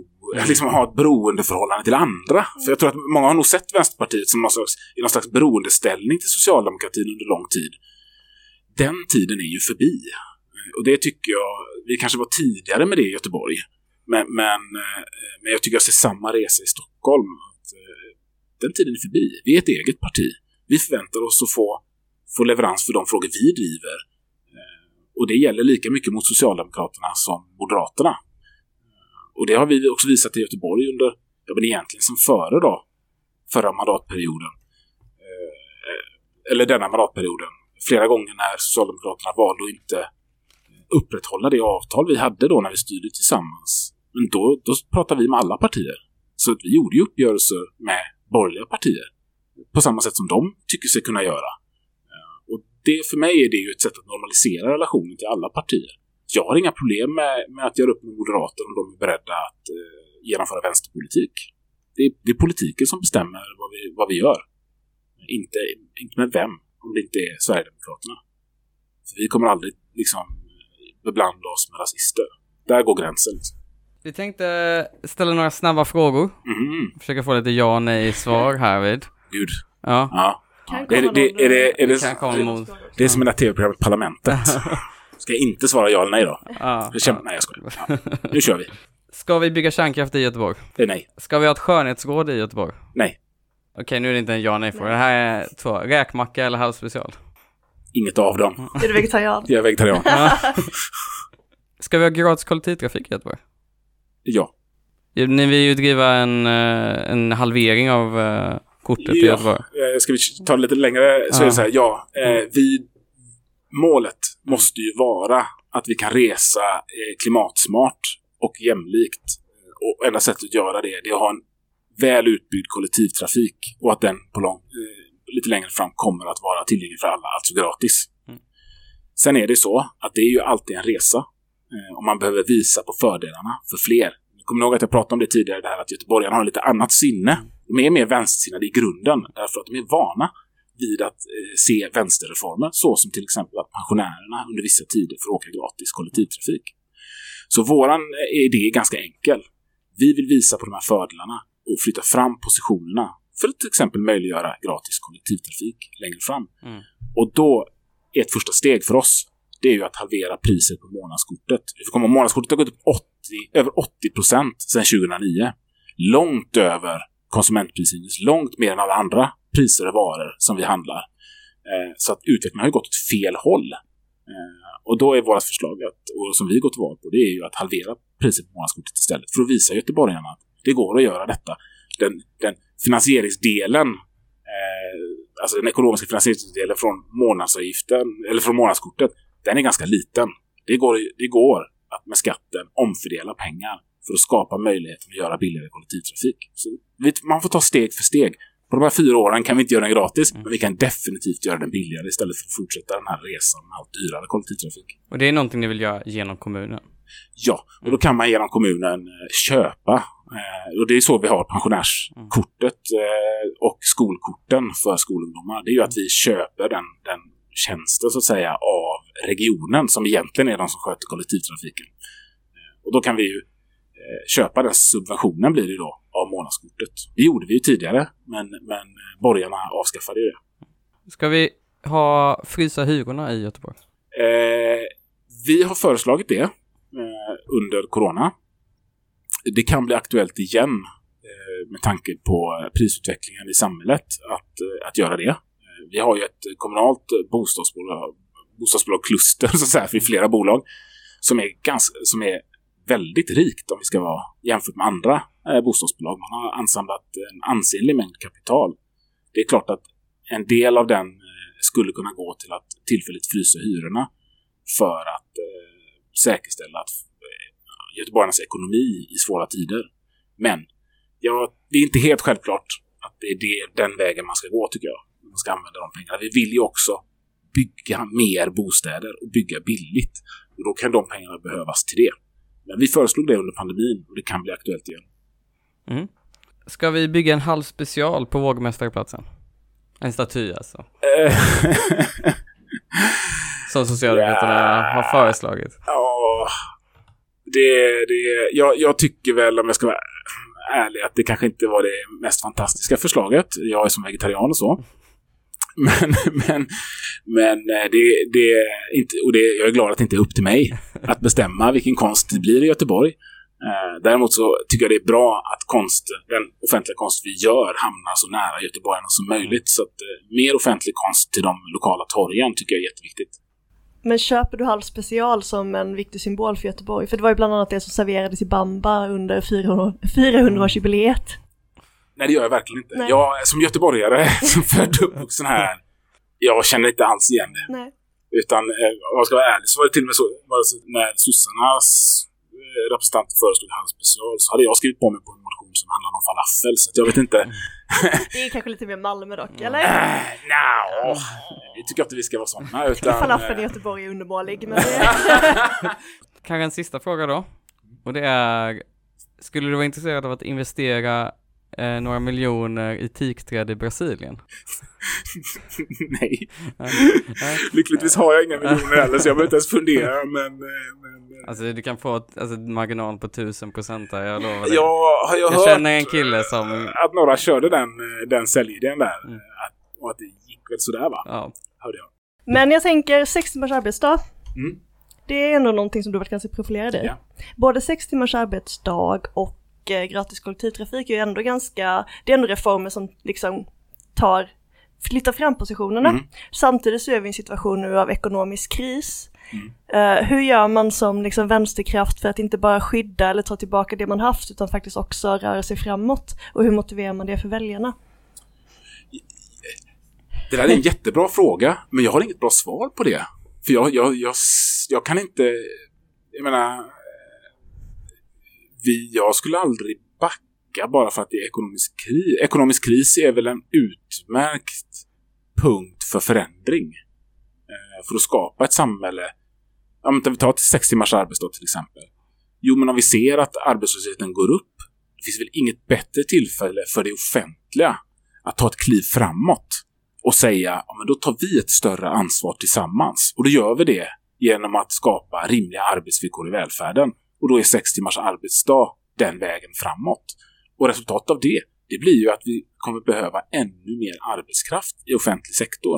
liksom ha ett beroendeförhållande till andra. För jag tror att många har nog sett Vänsterpartiet som någon slags, i någon slags beroendeställning till socialdemokratin under lång tid. Den tiden är ju förbi. Och det tycker jag, vi kanske var tidigare med det i Göteborg. Men, men, eh, men jag tycker jag ser samma resa i Stockholm. Att, eh, den tiden är förbi. Vi är ett eget parti. Vi förväntar oss att få, få leverans för de frågor vi driver. Eh, och det gäller lika mycket mot Socialdemokraterna som Moderaterna. Och det har vi också visat i Göteborg under, ja men egentligen som före då, förra mandatperioden. Eller denna mandatperioden. Flera gånger när Socialdemokraterna valde att inte upprätthålla det avtal vi hade då när vi styrde tillsammans. Men då, då pratade vi med alla partier. Så att vi gjorde ju uppgörelser med borgerliga partier. På samma sätt som de tycker sig kunna göra. Eh, och det, för mig är det ju ett sätt att normalisera relationen till alla partier. Jag har inga problem med, med att göra upp med moderater om de är beredda att eh, genomföra vänsterpolitik. Det är, det är politiken som bestämmer vad vi, vad vi gör. Inte, inte med vem, om det inte är Sverigedemokraterna. För vi kommer aldrig liksom beblanda oss med rasister. Där går gränsen. Liksom. Vi tänkte ställa några snabba frågor. Mhm, Försöka få lite ja och nej svar härvid. Gud. Ja. Ja. Kan Det är- komma det- någon- är det- är det- kan komma mot... Det är som i det här tv-programmet Parlamentet. Ska jag inte svara ja eller nej då? Ja, Jag känner, nej, jag skojar. Ja. Nu kör vi. Ska vi bygga kärnkraft i Göteborg? Det är nej. Ska vi ha ett skönhetsråd i Göteborg? Nej. Okej, nu är det inte en ja nej fråga. Det här är två. Räkmacka eller halvspecial? Inget av dem. Är du vegetarian? Jag är vegetarian. Ska vi ha gratis kollektivtrafik i Göteborg? Ja. Ja, Ni vill ju driva en, eh, en halvering av eh, kortet i Göteborg. Eh, Ska vi ta det lite längre så är Ja. det så här, ja. Vi, målet måste ju vara att vi kan resa klimatsmart och jämlikt. Och enda sättet att göra det, det är att ha en väl utbyggd kollektivtrafik och att den på lång, lite längre fram kommer att vara tillgänglig för alla, alltså gratis. Mm. Sen är det så att det är ju alltid en resa och man behöver visa på fördelarna för fler. Kommer ni ihåg att jag pratade om det tidigare, det här att göteborgarna har lite annat sinne. De är mer vänstersinnade i grunden därför att de är vana vid att eh, se vänsterreformer, så som till exempel att pensionärerna under vissa tider får åka gratis kollektivtrafik. Så våran eh, idé är ganska enkel. Vi vill visa på de här fördelarna och flytta fram positionerna för att till exempel möjliggöra gratis kollektivtrafik längre fram. Mm. Och då är ett första steg för oss, det är ju att halvera priset på månadskortet. Vi får komma månadskortet har gått upp 80, över 80 procent sedan 2009. Långt över konsumentprisindex, långt mer än alla andra priser och varor som vi handlar. Eh, så att utvecklingen har ju gått åt fel håll. Eh, och då är vårt förslag, att, och som vi går till val på, det är ju att halvera priset på månadskortet istället. För att visa göteborgarna att det går att göra detta. Den, den finansieringsdelen, eh, alltså den ekonomiska finansieringsdelen från månadsavgiften, eller från månadskortet, den är ganska liten. Det går, det går att med skatten omfördela pengar för att skapa möjligheten att göra billigare kollektivtrafik. Så man får ta steg för steg. På de här fyra åren kan vi inte göra den gratis, men vi kan definitivt göra den billigare istället för att fortsätta den här resan med allt dyrare kollektivtrafik. Och det är någonting ni vill göra genom kommunen? Ja, och då kan man genom kommunen eh, köpa. Eh, och det är så vi har pensionärskortet eh, och skolkorten för skolungdomar. Det är ju att vi köper den, den tjänsten så att säga av regionen som egentligen är de som sköter kollektivtrafiken. Och då kan vi ju eh, köpa den subventionen blir det då av månadskortet. Det gjorde vi ju tidigare, men, men borgarna avskaffade ju det. Ska vi ha frysa hyrorna i Göteborg? Eh, vi har föreslagit det eh, under corona. Det kan bli aktuellt igen eh, med tanke på prisutvecklingen i samhället att, eh, att göra det. Eh, vi har ju ett kommunalt bostadsbolag, bostadsbolag kluster så att säga, för flera bolag som är, ganska, som är väldigt rikt om vi ska vara jämfört med andra eh, bostadsbolag. Man har ansamlat en ansenlig mängd kapital. Det är klart att en del av den eh, skulle kunna gå till att tillfälligt frysa hyrorna för att eh, säkerställa att eh, göteborgarnas ekonomi i svåra tider. Men ja, det är inte helt självklart att det är det, den vägen man ska gå tycker jag. Man ska använda de pengarna. Vi vill ju också bygga mer bostäder och bygga billigt. Och då kan de pengarna behövas till det. Men vi föreslog det under pandemin och det kan bli aktuellt igen. Mm. Ska vi bygga en halv special på Vågmästarplatsen? En staty alltså. Eh, Som Socialdemokraterna har föreslagit. Ja, det, det, jag, jag tycker väl om jag ska vara ärlig att det kanske inte var det mest fantastiska förslaget. Jag är som vegetarian och så. Men, men, men eh, det, det är inte, och det, jag är glad att det inte är upp till mig att bestämma vilken konst det blir i Göteborg. Eh, däremot så tycker jag det är bra att konst, den offentliga konst vi gör hamnar så nära göteborgarna som möjligt. Så att eh, mer offentlig konst till de lokala torgen tycker jag är jätteviktigt. Men köper du Halv special som en viktig symbol för Göteborg? För det var ju bland annat det som serverades i Bamba under 400-årsjubileet. Nej, det gör jag verkligen inte. Nej. Jag som göteborgare, som född och uppvuxen här, jag känner inte alls igen det. Nej. Utan eh, om jag ska vara ärlig så var det till och med så, var det så när sossarnas eh, representanter föreslog hans special så hade jag skrivit på mig på en motion som handlade om falafel. Så att jag vet inte. Det är kanske lite mer Malmö dock, eller? Äh, no. Vi tycker inte vi ska vara sådana. Utan, Falafeln i eh, Göteborg är undermålig, men. Kanske en sista fråga då. Och det är, skulle du vara intresserad av att investera eh, några miljoner i teakträd i Brasilien? nej. Nej. Nej. Lyckligtvis har jag inga miljoner heller så jag behöver inte ens fundera. Men, eh, men eh, Alltså du kan få ett, alltså, marginal på tusen procent här, jag lovar dig. jag har jag, jag hört känner en kille som, att några körde den, eh, den säljidén där. Mm. Att, och att det gick väl sådär va? Ja. Hörde jag. Men jag tänker sex timmars arbetsdag. Mm. Det är ändå någonting som du varit ganska profilerad i. Ja. Både sex timmars arbetsdag och eh, gratis kollektivtrafik är ju ändå ganska, det är ändå reformer som liksom tar, flyttar fram positionerna. Mm. Samtidigt så är vi i en situation nu av ekonomisk kris. Mm. Eh, hur gör man som liksom vänsterkraft för att inte bara skydda eller ta tillbaka det man haft utan faktiskt också röra sig framåt? Och hur motiverar man det för väljarna? Det där är en jättebra fråga, men jag har inget bra svar på det. För jag, jag, jag, jag kan inte... Jag menar... Vi, jag skulle aldrig backa bara för att det är ekonomisk kris. Ekonomisk kris är väl en utmärkt punkt för förändring. Eh, För att skapa ett samhälle. Ja, men vi tar till sex timmars arbetsdag till exempel. Jo, men om vi ser att arbetslösheten går upp. Det finns väl inget bättre tillfälle för det offentliga att ta ett kliv framåt och säga ja, men då tar vi ett större ansvar tillsammans. Och då gör vi det genom att skapa rimliga arbetsvillkor i välfärden. Och då är sex timmars arbetsdag den vägen framåt. Och resultatet av det, det blir ju att vi kommer behöva ännu mer arbetskraft i offentlig sektor.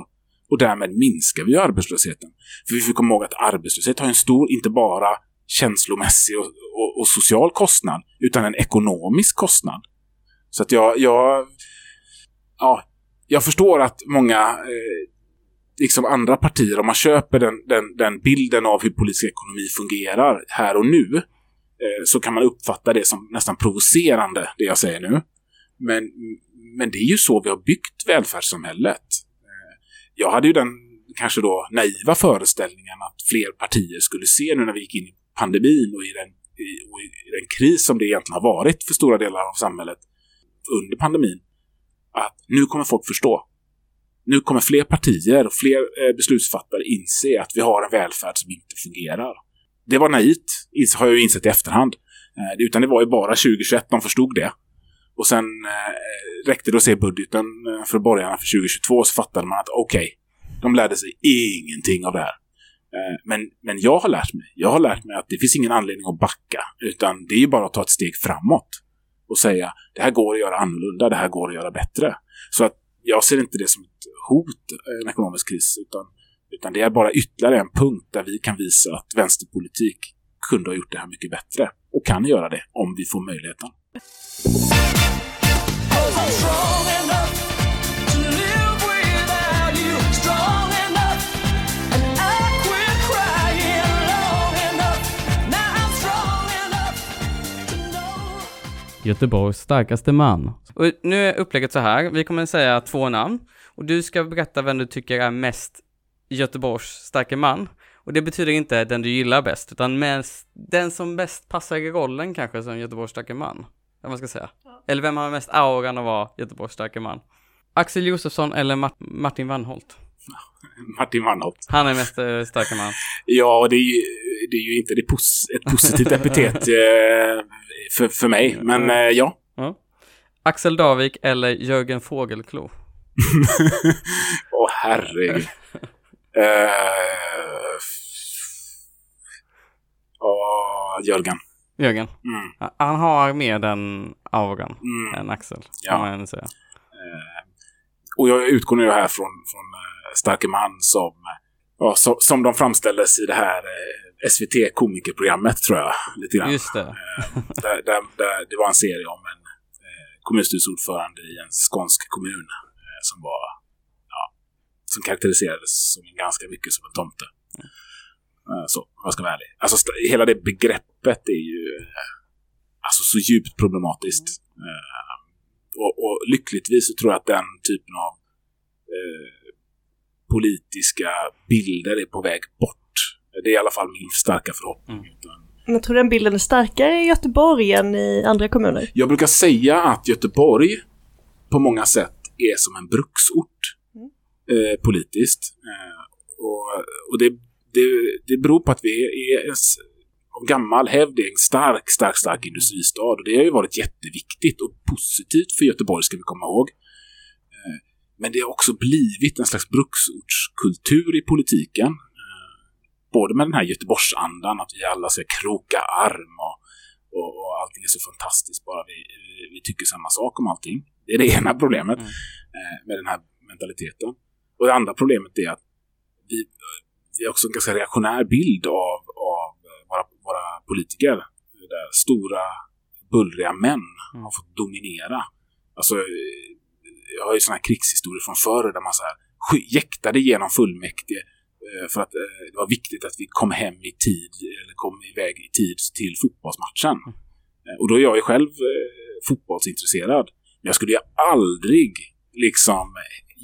Och därmed minskar vi ju arbetslösheten. För vi får komma ihåg att arbetslöshet har en stor, inte bara känslomässig och, och, och social kostnad, utan en ekonomisk kostnad. Så att jag, jag ja, jag förstår att många, eh, liksom andra partier, om man köper den, den, den bilden av hur politisk ekonomi fungerar här och nu, eh, så kan man uppfatta det som nästan provocerande, det jag säger nu. Men, men det är ju så vi har byggt välfärdssamhället. Eh, jag hade ju den kanske då naiva föreställningen att fler partier skulle se nu när vi gick in i pandemin och i den, i, och i den kris som det egentligen har varit för stora delar av samhället under pandemin, att nu kommer folk förstå. Nu kommer fler partier och fler eh, beslutsfattare inse att vi har en välfärd som inte fungerar. Det var naivt, har jag ju insett i efterhand. Eh, utan det var ju bara 2021 de förstod det. Och sen eh, räckte det att se budgeten eh, för borgarna för 2022 så fattade man att okej, de lärde sig ingenting av det här. Eh, men, men jag har lärt mig. Jag har lärt mig att det finns ingen anledning att backa. Utan det är ju bara att ta ett steg framåt. Och säga det här går att göra annorlunda, det här går att göra bättre. Så att jag ser inte det som ett hot, eh, en ekonomisk kris. Utan, utan det är bara ytterligare en punkt där vi kan visa att vänsterpolitik kunde ha gjort det här mycket bättre. Och kan göra det om vi får möjligheten. Göteborgs starkaste man. Och nu är upplägget så här, vi kommer säga två namn och du ska berätta vem du tycker är mest Göteborgs starke man. Och det betyder inte den du gillar bäst, utan mest, den som bäst passar i rollen kanske som Göteborgs starke man. Eller man ska säga. Eller vem har mest auran att vara Göteborgs starke man? Axel Josefsson eller Mart- Martin Wannholt? Martin Wannholt. Han är mest eh, starke man. Ja, och det är ju, det är ju inte det pos ett positivt epitet eh, för, för mig. Men eh, ja. Ja. Axel Davik eller Jörgen Fågelklo? Åh herregud. Eh, Åh, Jörgen. Jörgen. Mm, Han har mer den auran mm. än Axel, Ja. kan man säga. Eh, och jag utgår nu här från, från Starke Man som, ja, som, som de framställdes i det här eh, SVT-komikerprogrammet tror jag. Lite grann. Just det. Eh, där, där, där det var en serie om en eh, kommunstyrelseordförande i en skånsk kommun som var ja, som karaktäriserades som ganska mycket som en tomte. Så, om jag ska vara ärlig. Alltså hela det begreppet är ju alltså så djupt problematiskt. Eh, och, och lyckligtvis så tror jag att den typen av eh, politiska bilder är på väg bort. Det är i alla fall min starka förhoppning. Utan Men tror du den bilden är starkare i Göteborg än i andra kommuner? Jag brukar säga att Göteborg på många sätt är som en bruksort eh, politiskt. Eh, och och det, det, det beror på att vi är av gammal hävd är en stark, stark, stark industristad. Och det har ju varit jätteviktigt och positivt för Göteborg, ska vi komma ihåg. Eh, men det har också blivit en slags bruksortskultur i politiken. Eh, både med den här Göteborgsandan, att vi alla ska kroka arm och och, och allting är så fantastiskt bara vi, vi tycker samma sak om allting. Det är det ena problemet Mm. eh, med den här mentaliteten. Och det andra problemet är att vi, vi har också en ganska reaktionär bild av, av våra, våra politiker. Där stora, bullriga män har fått dominera. Alltså, jag har ju sådana här krigshistorier från förr där man så här jäktade genom fullmäktige eh, för att eh, det var viktigt att vi kom hem i tid, eller kom iväg i tid till fotbollsmatchen. Eh, Och då är jag ju själv fotbollsintresserad. Men jag skulle ju aldrig liksom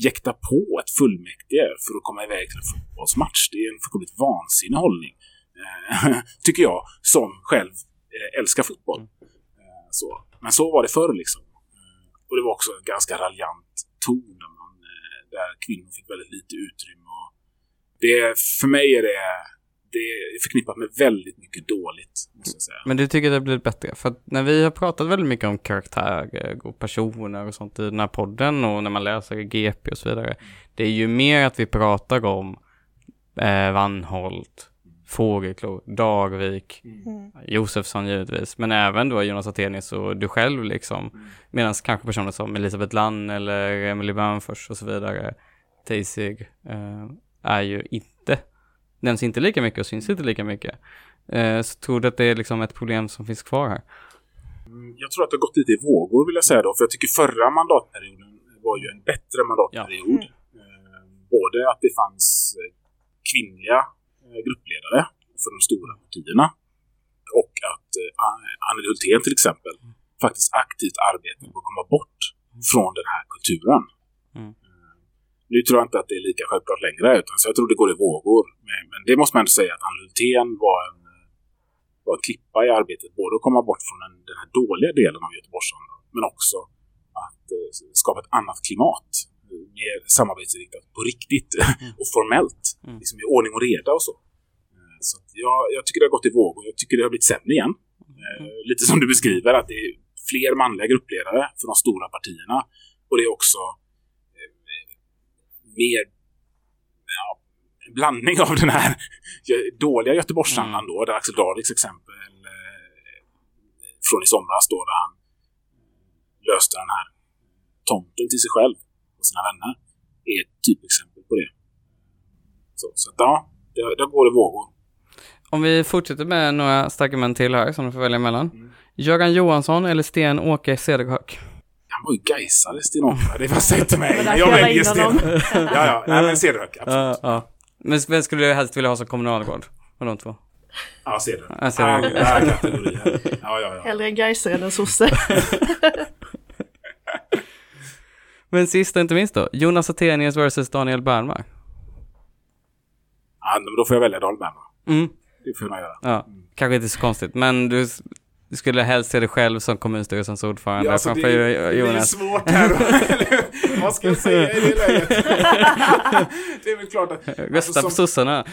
jäkta på ett fullmäktige för att komma iväg till en fotbollsmatch. Det är en fullkomligt vansinnig hållning. Tycker jag, som själv älskar fotboll. Eh, så. Men så var det förr liksom. Och det var också en ganska raljant ton där, man, eh, där kvinnor fick väldigt lite utrymme. Och det, för mig är det, det är förknippat med väldigt mycket dåligt. Måste jag säga. Men du tycker det har blivit bättre? För att när vi har pratat väldigt mycket om karaktärer eh, och personer och sånt i den här podden och när man läser GP och så vidare. Det är ju mer att vi pratar om eh, Vanholt, Fågelklo, Dagvik, Josefsson givetvis, men även då Jonas Attenius och du själv liksom. Medan kanske personer som Elisabeth Lann eller Emily Bönfors och så vidare, Teisig, eh, är ju inte, nämns inte lika mycket och syns inte lika mycket. Eh, så tror du att det är liksom ett problem som finns kvar här? Mm, Jag tror att det har gått lite i vågor vill jag säga då. För jag tycker förra mandatperioden var ju en bättre mandatperiod. Eh, Både att det fanns eh, kvinnliga gruppledare för de stora partierna och att eh, Anneli Hultén till exempel faktiskt aktivt arbetar på att komma bort från den här kulturen. Mm. Eh, Nu tror jag inte att det är lika självklart längre, utan så jag tror det går i vågor. Men, men det måste man ändå säga att Anneli Hultén var en var en klippa i arbetet. Både att komma bort från den, den här dåliga delen av Göteborgsandan men också att eh, skapa ett annat klimat. Mer samarbetsinriktat på riktigt och formellt. Mm. Liksom i ordning och reda och så. Eh, Så jag, jag tycker det har gått i vågor. Jag tycker det har blivit sämre igen. Eh, Lite som du beskriver, att det är fler manliga gruppledare för de stora partierna. Och det är också eh, mer ja, en blandning av den här dåliga Göteborgsandan då, där Axel Darviks exempel från i somras då, där han löste den här tomten till sig själv och sina vänner, är ett typexempel på det. Så, så att, ja, det, det går i vågor. Om vi fortsätter med några starka män till här som du får välja mellan. Göran Johansson eller Sten-Åke Cederhök? Han var ju gaisare, Sten-Åke. Det jag säger till mig. Det var jag väljer Sten. honom. Ja, ja. Nej, men Cederhök. Absolut. Ja, ja. Men vem skulle du helst vilja ha som kommunalråd? Av de två? Ja, Cederhök. Ja, ja, ja. Hellre en gaisare än en sosse. Men sist och inte minst då, Jonas Attenius versus Daniel Bernmark. ja men då får jag välja Dahlberg. Mm. Det får jag göra. Ja, kanske inte så konstigt, men du, skulle helst se dig själv som kommunstyrelsens ordförande Ja, alltså, framför det, det är Jonas. svårt här. Vad ska jag säga i det läget? det är väl klart att... Rösta alltså, på sossarna.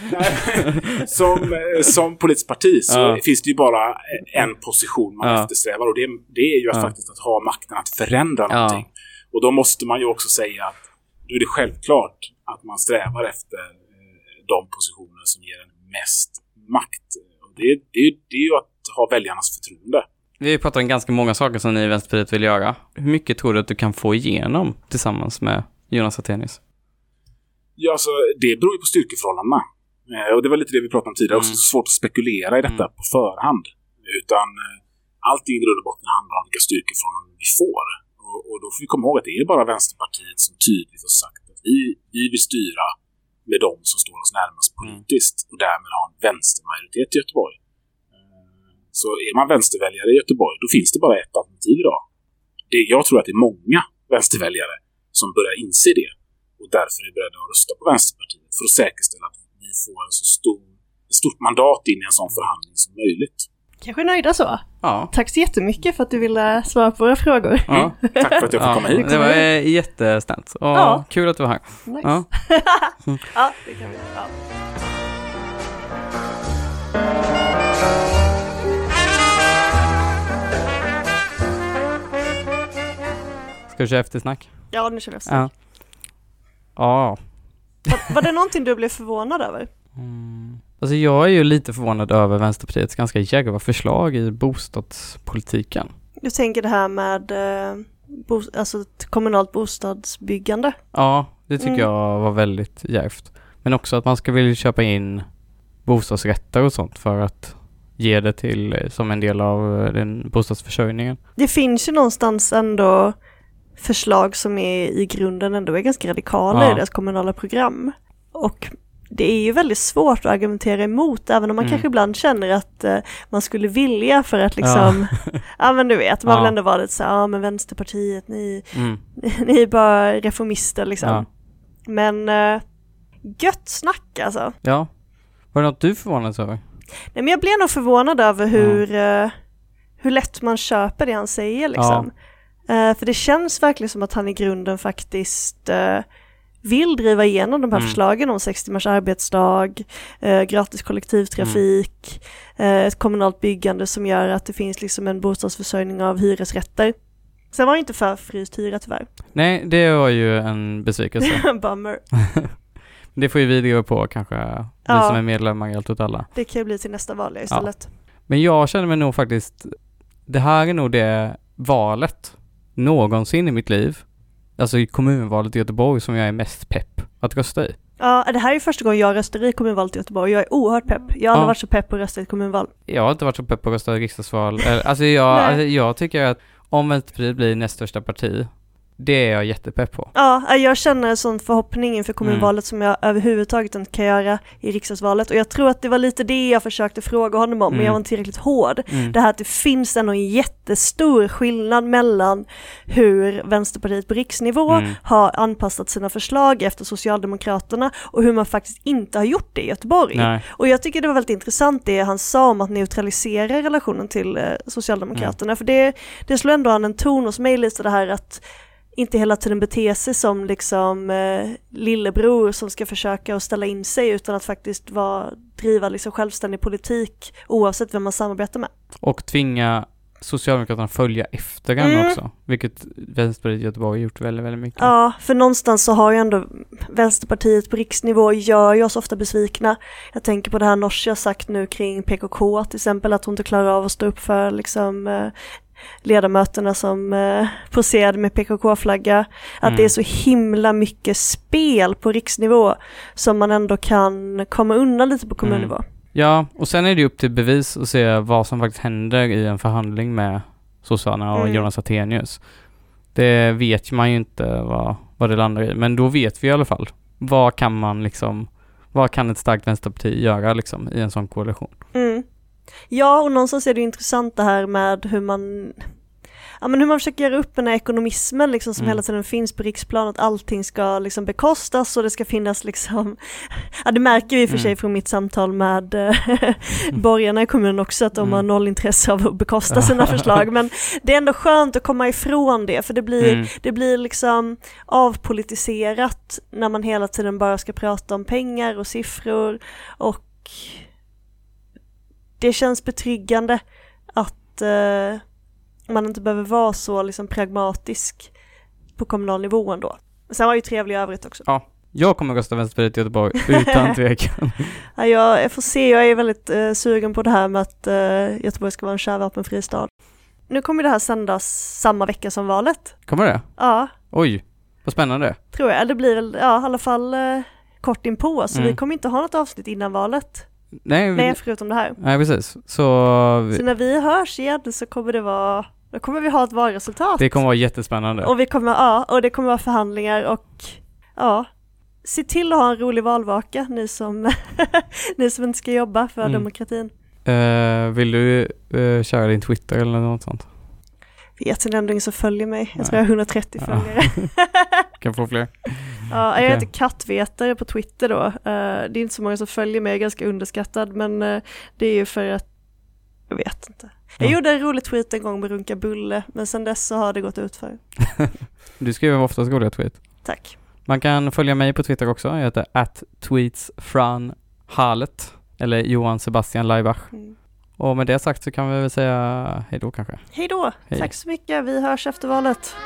som, eh, som politiskt parti så Ja. finns det ju bara en position man Ja. eftersträvar och det, det är ju att faktiskt att ha makten att förändra någonting. Och då måste man ju också säga att då är det självklart att man strävar efter eh, de positioner som ger en mest makt. Och det, det, det är ju att ha väljarnas förtroende. Vi har ju pratat om ganska många saker som ni i Vänsterpartiet vill göra. Hur mycket tror du att du kan få igenom tillsammans med Jonas Attenius? Ja, alltså, det beror ju på styrkeförhållandena. Eh, och det var lite det vi pratade om tidigare. Mm. Också så svårt att spekulera i detta på förhand. Utan eh, allting i grund och botten handlar om vilka styrkeförhållanden vi får. Och, och då får vi komma ihåg att det är bara Vänsterpartiet som tydligt har sagt att vi, vi vill styra med de som står oss närmast politiskt och därmed ha en vänstermajoritet i Göteborg. Eh, Så är man vänsterväljare i Göteborg, då finns det bara ett alternativ idag. Det, jag tror att det är många vänsterväljare som börjar inse det och därför är beredda att rösta på Vänsterpartiet för att säkerställa att vi får en så stor, ett stort mandat in i en sån förhandling som möjligt. Kanske nöjda så. Ja. Tack så jättemycket för att du ville svara på våra frågor. ja. Tack för att jag ja. komma hit. Det var eh, jättesnällt. Och Ja. kul att du var här. Nice. Ja. ja, det kan vi. Ja. Ska vi köra eftersnack? ja, nu kör vi efter. Ja. Ja. Var, var det någonting du blev förvånad över? Alltså jag är ju lite förvånad över Vänsterpartiets ganska djärva förslag i bostadspolitiken. Du tänker det här med eh, bo, alltså ett kommunalt bostadsbyggande? Ja, Det tycker Mm. jag var väldigt djärvt. Men också att man ska vilja köpa in bostadsrätter och sånt för att ge det till eh, som en del av eh, den bostadsförsörjningen. Det finns ju någonstans ändå förslag som är i grunden ändå är ganska radikala Ja. i deras kommunala program. Och det är ju väldigt svårt att argumentera emot, även om man Mm. kanske ibland känner att eh, man skulle vilja för att liksom, ja, men du vet, man Ja. vill ändå vara lite så ja men Vänsterpartiet, ni, Mm. ni är bara reformister liksom. Ja. Men eh, gött snack alltså. ja. Var det något du förvånades över? Nej men jag blev nog förvånad över hur, eh, hur lätt man köper det han säger liksom. Eh, för det känns verkligen som att han i grunden faktiskt eh, vill driva igenom de här Mm. förslagen om sex timmars arbetsdag, eh, gratis kollektivtrafik, Mm. eh, ett kommunalt byggande som gör att det finns liksom en bostadsförsörjning av hyresrätter. Sen var det inte för fryst hyra tyvärr. Nej, det var ju en besvikelse. Bummer. det får ju vi driva på kanske, vi Ja. som är medlemmar i Allt åt alla. Det kan ju bli till nästa val ja, istället. Men jag känner mig nog faktiskt, det här är nog det valet någonsin i mitt liv, alltså i kommunvalet i Göteborg som jag är mest pepp att rösta i. Ja, det här är första gången jag röstar i kommunvalet i Göteborg. Jag är oerhört pepp. Jag har aldrig Ja. varit så pepp på att rösta i ett kommunval. Jag har inte varit så pepp på att rösta i riksdagsval. Alltså jag, alltså jag tycker att om Vänsterpartiet blir näst största parti, det är jag jättepepp på. Ja, jag känner en sån förhoppning inför kommunvalet Mm. som jag överhuvudtaget inte kan göra i riksdagsvalet. Och jag tror att det var lite det jag försökte fråga honom om, men Mm. jag var inte tillräckligt hård. Mm. Det här att det finns ändå en jättestor skillnad mellan hur Vänsterpartiet på riksnivå Mm. har anpassat sina förslag efter Socialdemokraterna och hur man faktiskt inte har gjort det i Göteborg. Nej. Och jag tycker det var väldigt intressant det han sa om att neutralisera relationen till eh, Socialdemokraterna. För det, det slår ändå an en ton hos mig lite det här att inte hela tiden bete sig som liksom eh, lillebror som ska försöka att ställa in sig utan att faktiskt vara, driva liksom självständig politik oavsett vem man samarbetar med. Och tvinga Socialdemokraterna följa efter den Mm. också. Vilket Vänsterpartiet i Göteborg har gjort väldigt, väldigt mycket. Ja, för någonstans så har ju ändå Vänsterpartiet på riksnivå gör ju oss ofta besvikna. Jag tänker på det här Nooshi har sagt nu kring PKK till exempel, att hon inte klarar av att stå upp för liksom eh, ledamöterna som eh, poserade med PKK-flagga. Att Mm. det är så himla mycket spel på riksnivå som man ändå kan komma undan lite på kommunnivå. Mm. Ja, och sen är det upp till bevis att se vad som faktiskt händer i en förhandling med sossarna och Mm. Jonas Attenius. Det vet man ju inte vad, vad det landar i, men då vet vi i alla fall. Vad kan man liksom, vad kan ett starkt vänsterparti göra liksom i en sån koalition? Mm. Ja, och någonstans är det intressant det här med hur man Ja men hur man försöker göra upp den här ekonomismen liksom som Mm. hela tiden finns på riksplan, att allting ska liksom bekostas och det ska finnas liksom Ja det märker vi för sig Mm. från mitt samtal med eh, borgarna i kommunen också att de Mm. har noll intresse av att bekosta sina förslag men det är ändå skönt att komma ifrån det för det blir, Mm. det blir liksom avpolitiserat när man hela tiden bara ska prata om pengar och siffror och det känns betryggande att eh, man inte behöver vara så liksom pragmatisk på kommunal nivå ändå. Sen var ju trevlig i övrigt också. Ja, jag kommer rösta Vänsterpartiet i Göteborg utan tvekan. Ja, jag, jag får se, jag är väldigt eh, sugen på det här med att eh, Göteborg ska vara en kärnvapenfri stad. Nu kommer det här sändas samma vecka som valet. Kommer det? Ja, Oj, vad spännande. tror jag. Det blir väl, ja i alla fall eh, kort inpå, så Mm. vi kommer inte ha något avsnitt innan valet. Nej, Nej, förutom det här. nej precis. Så Så när vi hörs igen så kommer det vara, då kommer vi ha ett valresultat. det kommer vara jättespännande. Och vi kommer, ja, och det kommer vara förhandlingar och ja, se till att ha en rolig valvaka ni som, ni som inte ska jobba för Mm. demokratin. Eh, vill du uh, köra din Twitter eller något sånt? Vet ni ändå ingen som följer mig? Jag tror jag har 130 Ja. följare. Kan få fler. ja, jag Okej. heter Kattvetare på Twitter då. Eh, det är inte så många som följer mig, jag är ganska underskattad men eh, det är ju för att jag vet inte. Jag Ja. gjorde en rolig tweet en gång med Runka Bulle men sen dess så har det gått ut för. Du skriver oftast roliga tweet. Tack. Man kan följa mig på Twitter också. Jag heter at tweetsfranhalet eller Johan Sebastian Laibach. Mm. Och med det sagt så kan vi väl säga hej då kanske. Hej då, Hej. tack så mycket, vi hörs efter valet.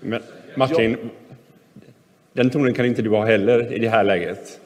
Men Martin, den tonen kan inte du ha heller i det här läget.